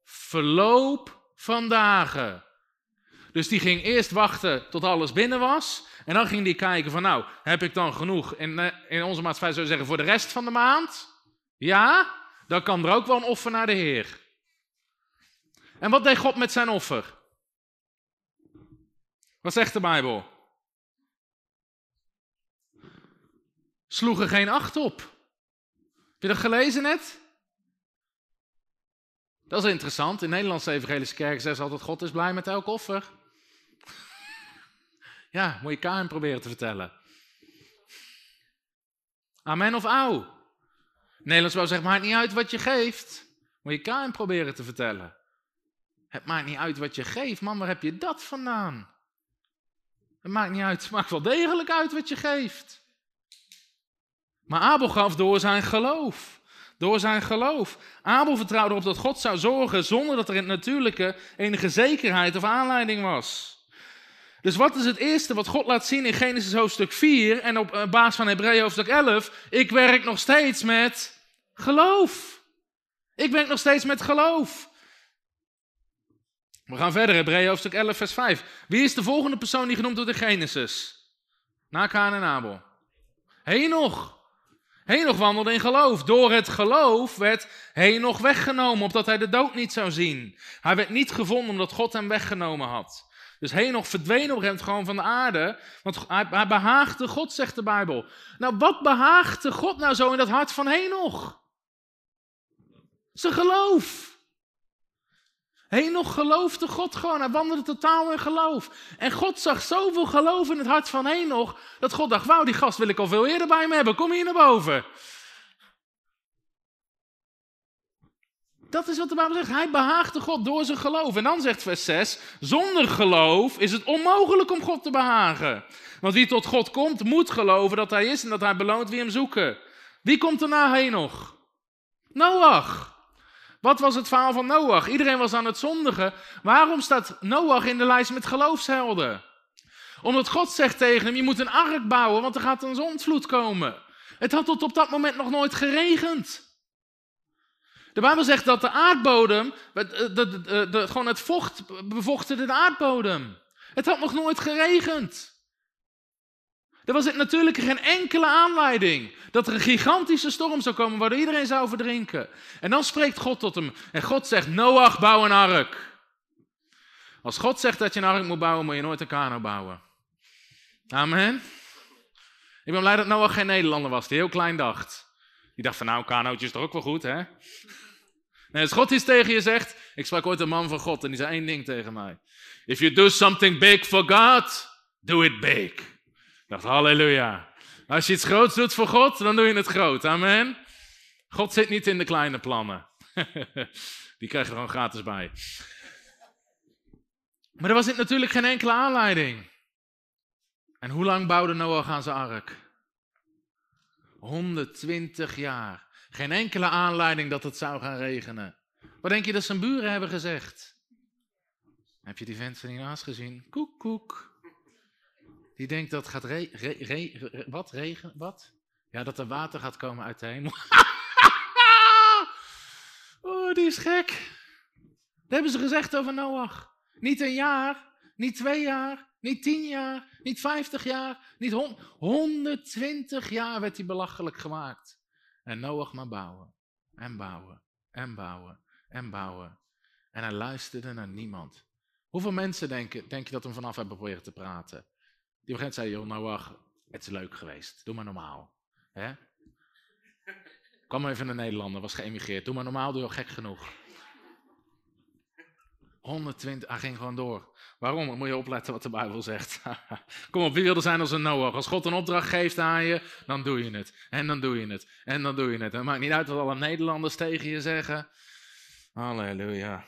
verloop van dagen. Dus die ging eerst wachten tot alles binnen was. En dan ging die kijken van nou, heb ik dan genoeg in, eh, in onze maatschappij zou zeggen voor de rest van de maand? Ja, dan kan er ook wel een offer naar de Heer. En wat deed God met zijn offer? Wat zegt de Bijbel? Sloeg er geen acht op. Heb je dat gelezen net? Dat is interessant. In de Nederlandse Evangelische Kerk zeggen ze altijd: God is blij met elk offer. Ja, moet je Kain proberen te vertellen. Amen of au? Nederlands zegt, maakt niet uit wat je geeft. Moet je Kain proberen te vertellen. Het maakt niet uit wat je geeft. Man, waar heb je dat vandaan? Het maakt niet uit. Het maakt wel degelijk uit wat je geeft. Maar Abel gaf door zijn geloof. Door zijn geloof. Abel vertrouwde erop dat God zou zorgen zonder dat er in het natuurlijke enige zekerheid of aanleiding was. Dus wat is het eerste wat God laat zien in Genesis hoofdstuk 4 en op eh, basis van Hebreeën hoofdstuk 11? Ik werk nog steeds met geloof. Ik werk nog steeds met geloof. We gaan verder, Hebreeën hoofdstuk 11 vers 5. Wie is de volgende persoon die genoemd wordt in Genesis? Na Kaan en Abel. Henoch. Henoch wandelde in geloof. Door het geloof werd Henoch weggenomen, opdat hij de dood niet zou zien. Hij werd niet gevonden omdat God hem weggenomen had. Dus Henoch verdween op een gewoon van de aarde, want hij, hij behaagde God, zegt de Bijbel. Nou, wat behaagde God nou zo in dat hart van Henoch? Zijn geloof. Henoch geloofde God gewoon, hij wandelde totaal in geloof. En God zag zoveel geloof in het hart van Henoch, dat God dacht, wauw, die gast wil ik al veel eerder bij me hebben, kom hier naar boven. Dat is wat de Bijbel zegt. Hij behaagde God door zijn geloof. En dan zegt vers 6: Zonder geloof is het onmogelijk om God te behagen. Want wie tot God komt, moet geloven dat hij is en dat hij beloont wie hem zoeken. Wie komt er na nog? Noach. Wat was het verhaal van Noach? Iedereen was aan het zondigen. Waarom staat Noach in de lijst met geloofshelden? Omdat God zegt tegen hem: Je moet een ark bouwen, want er gaat een zondvloed komen. Het had tot op dat moment nog nooit geregend. De Bijbel zegt dat de aardbodem, de, de, de, gewoon het vocht bevochtigde de aardbodem. Het had nog nooit geregend. Er was natuurlijk geen enkele aanleiding dat er een gigantische storm zou komen waardoor iedereen zou verdrinken. En dan spreekt God tot hem en God zegt, Noach, bouw een ark. Als God zegt dat je een ark moet bouwen, moet je nooit een kano bouwen. Amen. Ik ben blij dat Noach geen Nederlander was, die heel klein dacht. Die dacht van nou, kanootje is toch ook wel goed, hè? Als God iets tegen je zegt, ik sprak ooit een man van God en die zei één ding tegen mij. If you do something big for God, do it big. Halleluja. Als je iets groots doet voor God, dan doe je het groot. Amen. God zit niet in de kleine plannen. Die krijg je gewoon gratis bij. Maar er was natuurlijk geen enkele aanleiding. En hoe lang bouwde Noach aan zijn ark? 120 jaar. Geen enkele aanleiding dat het zou gaan regenen. Wat denk je dat zijn buren hebben gezegd? Heb je die vent van hiernaast gezien? Koek, koek. Die denkt dat gaat wat, regen, wat? Ja, dat er water gaat komen uit de hemel. oh, die is gek. Dat hebben ze gezegd over Noach. Niet een jaar, niet twee jaar, niet tien jaar, niet vijftig jaar, niet hond 120 jaar werd hij belachelijk gemaakt. En Noach maar bouwen, en bouwen, en bouwen, en bouwen. En hij luisterde naar niemand. Hoeveel mensen denken, denk je dat hem vanaf hebben proberen te praten? Die begint zei, joh, Noach, het is leuk geweest. Doe maar normaal. Hè? Kwam even naar Nederlander, was geëmigreerd. Doe maar normaal, doe je gek genoeg. 120, hij ging gewoon door. Waarom? Dan moet je opletten wat de Bijbel zegt. Kom op, wie wil er zijn als een Noach? Als God een opdracht geeft aan je, dan doe je het. En dan doe je het. En dan doe je het. Het maakt niet uit wat alle Nederlanders tegen je zeggen. Halleluja.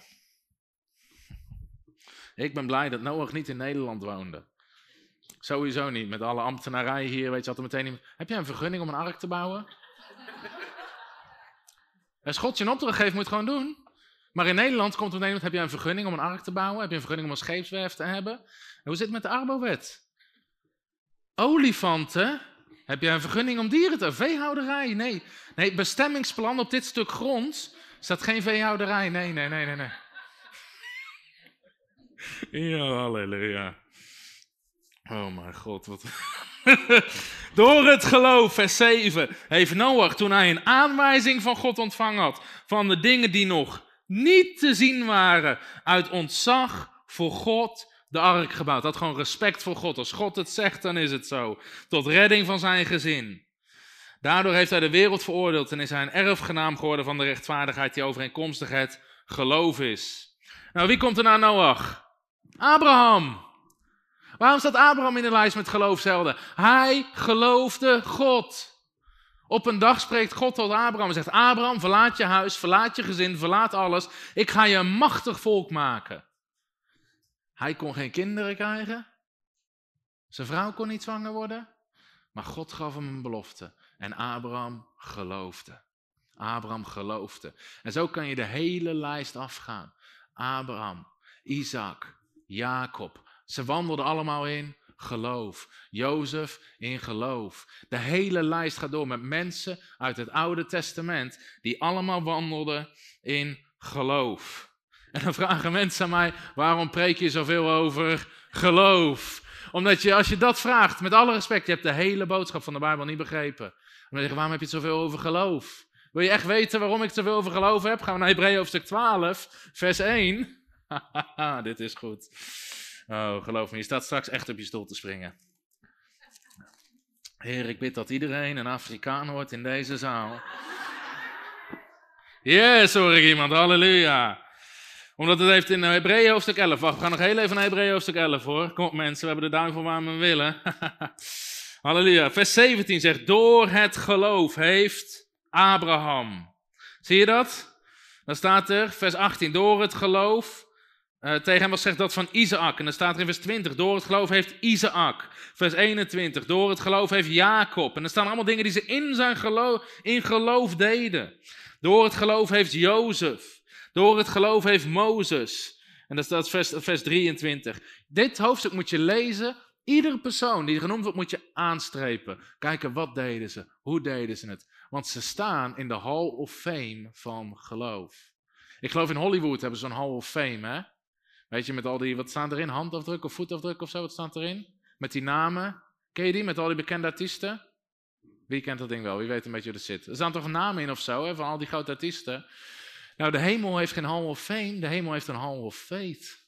Ik ben blij dat Noach niet in Nederland woonde. Sowieso niet. Met alle ambtenarij hier, weet je, er meteen. Heb jij een vergunning om een ark te bouwen? Als God je een opdracht geeft, moet je het gewoon doen. Maar in Nederland komt er meteen, heb jij een vergunning om een ark te bouwen? Heb je een vergunning om een scheepswerf te hebben? En hoe zit het met de Arbowet? Olifanten? Heb jij een vergunning om dieren te... Veehouderij? Nee. Nee, bestemmingsplan op dit stuk grond staat geen veehouderij. Nee, nee, nee, nee, nee. Ja, halleluja. Oh mijn god, wat... Door het geloof, vers 7, heeft Noach toen hij een aanwijzing van God ontvangen had, van de dingen die nog niet te zien waren, uit ontzag voor God de ark gebouwd. Had gewoon respect voor God. Als God het zegt, dan is het zo. Tot redding van zijn gezin. Daardoor heeft hij de wereld veroordeeld en is hij een erfgenaam geworden van de rechtvaardigheid die overeenkomstig het geloof is. Nou, wie komt er naar Noach? Abraham. Waarom staat Abraham in de lijst met geloofshelden? Hij geloofde God. Op een dag spreekt God tot Abraham en zegt: Abraham, verlaat je huis, verlaat je gezin, verlaat alles. Ik ga je een machtig volk maken. Hij kon geen kinderen krijgen. Zijn vrouw kon niet zwanger worden. Maar God gaf hem een belofte. En Abraham geloofde. Abraham geloofde. En zo kan je de hele lijst afgaan. Abraham, Isaac, Jacob. Ze wandelden allemaal in geloof. Jozef in geloof. De hele lijst gaat door met mensen uit het Oude Testament die allemaal wandelden in geloof. En dan vragen mensen aan mij, waarom preek je zoveel over geloof? Omdat je, als je dat vraagt, met alle respect, je hebt de hele boodschap van de Bijbel niet begrepen. Dan zeg je, waarom heb je het zoveel over geloof? Wil je echt weten waarom ik zoveel over geloof heb? Gaan we naar Hebreeën hoofdstuk 12, vers 1. Dit is goed. Oh, geloof me, je staat straks echt op je stoel te springen. Heer, ik bid dat iedereen een Afrikaan wordt in deze zaal. Yes, hoor ik iemand, halleluja. Omdat het heeft in Hebreeën hoofdstuk 11. Wacht, we gaan nog heel even naar Hebreeën hoofdstuk 11 hoor. Kom mensen, we hebben de duivel waar we willen. halleluja. Vers 17 zegt, door het geloof heeft Abraham. Zie je dat? Dan staat er, vers 18, door het geloof uh, tegen hem gezegd dat van Isaac. En dan staat er in vers 20, door het geloof heeft Isaac. Vers 21, door het geloof heeft Jacob. En er staan allemaal dingen die ze in zijn geloof, in geloof deden. Door het geloof heeft Jozef. Door het geloof heeft Mozes. En dat staat vers, vers 23. Dit hoofdstuk moet je lezen. Iedere persoon die genoemd wordt, moet je aanstrepen. Kijken, wat deden ze? Hoe deden ze het? Want ze staan in de Hall of Fame van geloof. Ik geloof in Hollywood hebben ze een Hall of Fame, hè? Weet je, met al die, wat staan erin? Handafdruk of voetafdruk of zo, wat staat erin? Met die namen. Ken je die, met al die bekende artiesten? Wie kent dat ding wel? Wie weet een beetje hoe het zit? Er staan toch namen in of zo, hè, van al die grote artiesten? Nou, de hemel heeft geen hall of fame, de hemel heeft een hall of faith.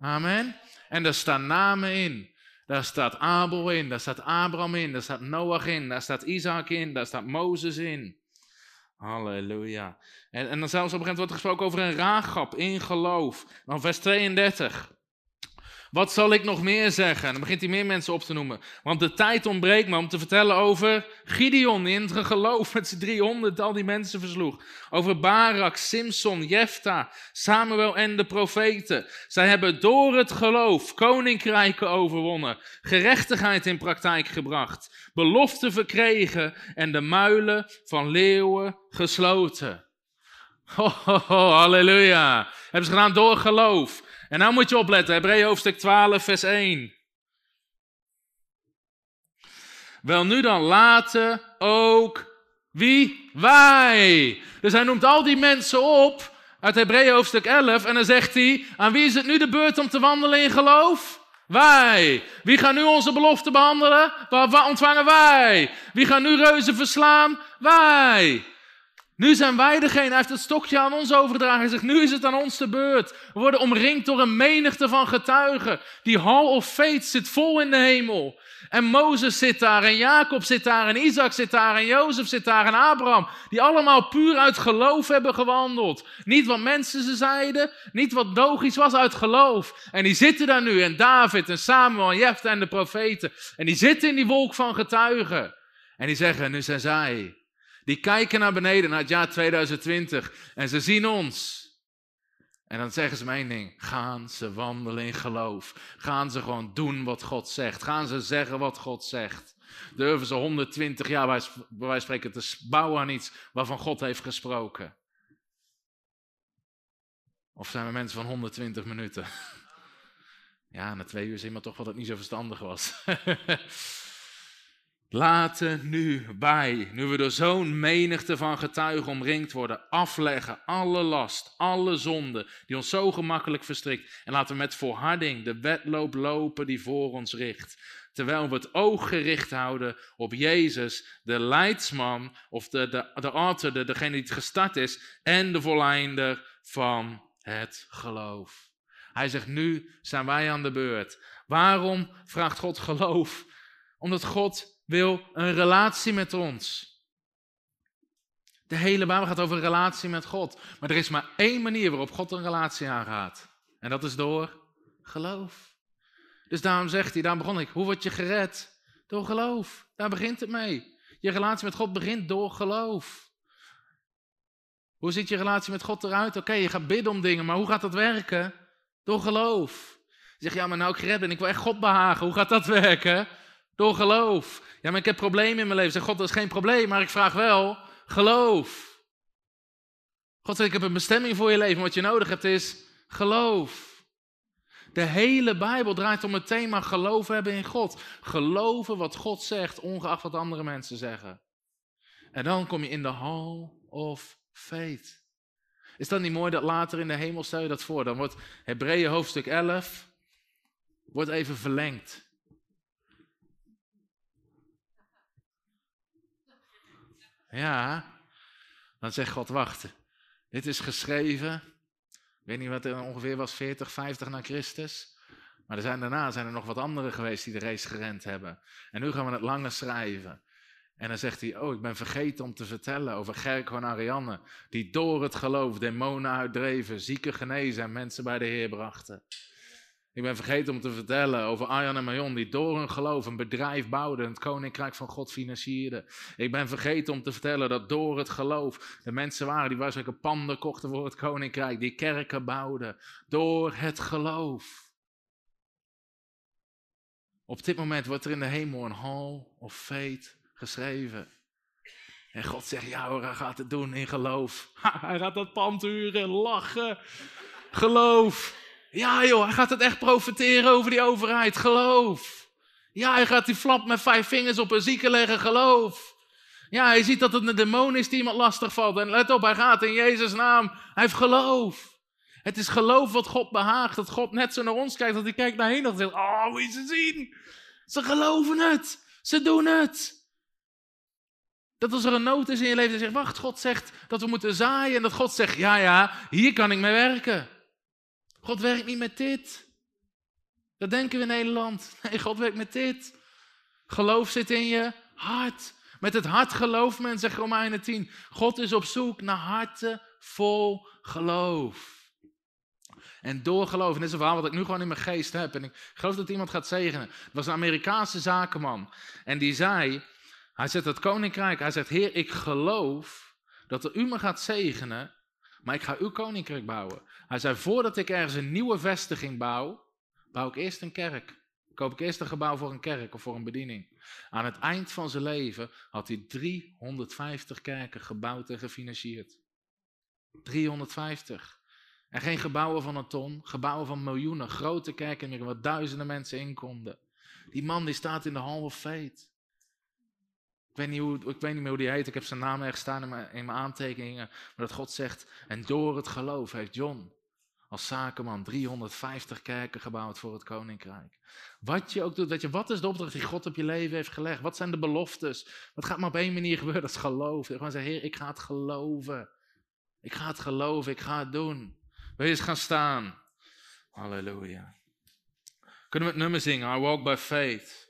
Amen. En daar staan namen in. Daar staat Abel in, daar staat Abraham in, daar staat Noach in, daar staat Isaac in, daar staat Mozes in. Halleluja. En, en dan zelfs op een gegeven moment wordt er gesproken over een raagap in geloof. Dan vers 32. Wat zal ik nog meer zeggen? En dan begint hij meer mensen op te noemen. Want de tijd ontbreekt me om te vertellen over Gideon, in het geloof met zijn 300 al die mensen versloeg. Over Barak, Simson, Jefta, Samuel en de profeten. Zij hebben door het geloof koninkrijken overwonnen, gerechtigheid in praktijk gebracht, beloften verkregen en de muilen van leeuwen gesloten. Ho, ho, ho, halleluja. Hebben ze gedaan door geloof. En nou moet je opletten, Hebreeën hoofdstuk 12, vers 1. Wel nu dan laten ook wie? Wij. Dus hij noemt al die mensen op uit Hebreeën hoofdstuk 11 en dan zegt hij, aan wie is het nu de beurt om te wandelen in geloof? Wij. Wie gaan nu onze belofte behandelen? Ontvangen wij? Wie gaan nu reuzen verslaan? Wij. Nu zijn wij degene, hij heeft het stokje aan ons overgedragen. Hij zegt, nu is het aan ons de beurt. We worden omringd door een menigte van getuigen. Die hall of faith zit vol in de hemel. En Mozes zit daar, en Jacob zit daar, en Isaac zit daar, en Jozef zit daar, en Abraham. Die allemaal puur uit geloof hebben gewandeld. Niet wat mensen ze zeiden, niet wat logisch was, uit geloof. En die zitten daar nu, en David, en Samuel, en Jefta en de profeten. En die zitten in die wolk van getuigen. En die zeggen, nu zijn zij die kijken naar beneden, naar het jaar 2020 en ze zien ons. En dan zeggen ze mijn ding, gaan ze wandelen in geloof. Gaan ze gewoon doen wat God zegt. Gaan ze zeggen wat God zegt. Durven ze 120 jaar bij wijze spreken te bouwen aan iets waarvan God heeft gesproken. Of zijn we mensen van 120 minuten? Ja, na twee uur zien we toch wel dat het niet zo verstandig was. Laten nu wij, nu we door zo'n menigte van getuigen omringd worden, afleggen alle last, alle zonde die ons zo gemakkelijk verstrikt. En laten we met volharding de wedloop lopen die voor ons richt. Terwijl we het oog gericht houden op Jezus, de leidsman, of de, de, de de, degene die het gestart is, en de volleinder van het geloof. Hij zegt, nu zijn wij aan de beurt. Waarom vraagt God geloof? Omdat God wil een relatie met ons. De hele Bijbel gaat over een relatie met God. Maar er is maar één manier waarop God een relatie aangaat. En dat is door geloof. Dus daarom zegt hij, daar begon ik, hoe word je gered? Door geloof. Daar begint het mee. Je relatie met God begint door geloof. Hoe ziet je relatie met God eruit? Oké, je gaat bidden om dingen, maar hoe gaat dat werken? Door geloof. Je zegt, ja, maar nou ik gered ben, ik wil echt God behagen. Hoe gaat dat werken? Door geloof. Ja, maar ik heb problemen in mijn leven. Zeg God, dat is geen probleem, maar ik vraag wel geloof. God zegt, ik heb een bestemming voor je leven. Wat je nodig hebt is geloof. De hele Bijbel draait om het thema geloof hebben in God. Geloven wat God zegt, ongeacht wat andere mensen zeggen. En dan kom je in de hall of faith. Is dat niet mooi dat later in de hemel, stel je dat voor, dan wordt Hebreeën hoofdstuk 11, wordt even verlengd. Ja, dan zegt God, wacht, dit is geschreven, ik weet niet wat er ongeveer was, 40, 50 na Christus. Maar er zijn, daarna zijn er nog wat anderen geweest die de race gerend hebben. En nu gaan we het langer schrijven. En dan zegt hij, oh, ik ben vergeten om te vertellen over Gerko en Arianne, die door het geloof demonen uitdreven, zieken genezen en mensen bij de Heer brachten. Ik ben vergeten om te vertellen over Arjan en Marion, die door hun geloof een bedrijf bouwden en het koninkrijk van God financierden. Ik ben vergeten om te vertellen dat door het geloof de mensen waren die waarschijnlijk panden kochten voor het koninkrijk, die kerken bouwden. Door het geloof. Op dit moment wordt er in de hemel een hall of faith geschreven. En God zegt, ja hoor, hij gaat het doen in geloof. hij gaat dat pand huren, lachen. Geloof. Ja joh, hij gaat het echt profiteren over die overheid. Geloof. Ja, hij gaat die flap met vijf vingers op een zieke leggen. Geloof. Ja, hij ziet dat het een demon is die iemand lastig valt. En let op, hij gaat in Jezus' naam. Hij heeft geloof. Het is geloof wat God behaagt. Dat God net zo naar ons kijkt. Dat hij kijkt naar heen en zegt, oh, moet je ze zien. Ze geloven het. Ze doen het. Dat als er een nood is in je leven, dan zegt, wacht, God zegt dat we moeten zaaien. En dat God zegt, ja, ja, hier kan ik mee werken. God werkt niet met dit. Dat denken we in Nederland. Nee, God werkt met dit. Geloof zit in je hart. Met het hart gelooft men, zegt Romeinen 10. God is op zoek naar harten vol geloof. En door geloof, en dit is een verhaal wat ik nu gewoon in mijn geest heb. En ik geloof dat iemand gaat zegenen. Het was een Amerikaanse zakenman. En die zei, hij zegt het koninkrijk, hij zegt, Heer, ik geloof dat u me gaat zegenen maar ik ga uw koninkrijk bouwen. Hij zei, voordat ik ergens een nieuwe vestiging bouw, bouw ik eerst een kerk. Koop ik eerst een gebouw voor een kerk of voor een bediening. Aan het eind van zijn leven had hij 350 kerken gebouwd en gefinancierd. 350. En geen gebouwen van een ton, gebouwen van miljoenen, grote kerken waar duizenden mensen in konden. Die man die staat in de Hall of Fate. Weet, niet hoe, ik weet niet meer hoe die heet, ik heb zijn naam ergens staan in mijn, in mijn aantekeningen. Maar dat God zegt, en door het geloof heeft John als zakenman 350 kerken gebouwd voor het koninkrijk. Wat je ook doet, weet je, wat is de opdracht die God op je leven heeft gelegd? Wat zijn de beloftes? Wat gaat maar op één manier gebeuren? Dat is geloven. Gewoon zeggen, Heer, ik ga het geloven. Ik ga het geloven, ik ga het doen. Wil je eens gaan staan? Halleluja. Kunnen we het nummer zingen? I walk by faith.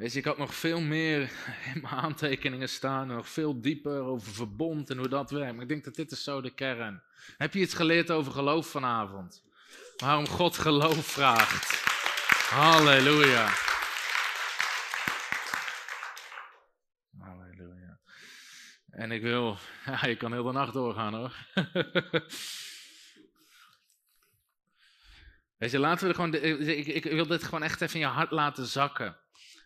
Weet je, ik had nog veel meer in mijn aantekeningen staan, nog veel dieper over verbond en hoe dat werkt. Maar ik denk dat dit is zo de kern. Heb je iets geleerd over geloof vanavond? Waarom God geloof vraagt. Halleluja. Halleluja. En ik wil, ja, je kan heel de nacht doorgaan hoor. Weet je, laten we gewoon, ik, ik wil dit gewoon echt even in je hart laten zakken.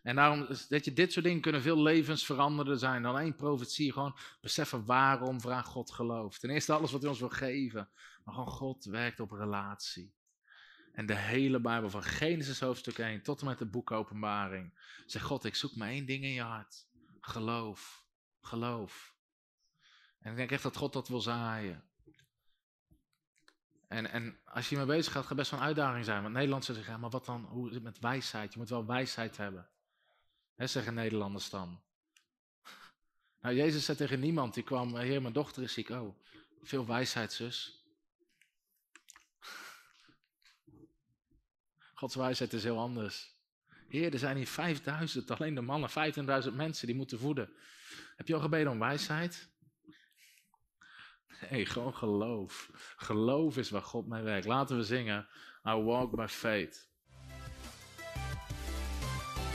En daarom dat je dit soort dingen kunnen veel levensveranderder zijn dan één profetie. Gewoon beseffen waarom vraag God geloof. Ten eerste alles wat hij ons wil geven. Maar gewoon God werkt op relatie. En de hele Bijbel van Genesis hoofdstuk 1 tot en met het boek Openbaring. Zegt God, ik zoek maar één ding in je hart. Geloof. Geloof. En ik denk echt dat God dat wil zaaien. En, en als je hiermee bezig gaat, gaat best wel een uitdaging zijn. Want Nederlandse zeggen, ja, maar wat dan, hoe is het met wijsheid? Je moet wel wijsheid hebben. Hè, zeggen Nederlanders dan. Nou, Jezus zei tegen niemand, die kwam, heer, mijn dochter is ziek. Oh, veel wijsheid, zus. Gods wijsheid is heel anders. Heer, er zijn hier 5000, alleen de mannen, 15.000 mensen die moeten voeden. Heb je al gebeden om wijsheid? Nee, gewoon geloof. Geloof is waar God mee werkt. Laten we zingen, I walk by faith.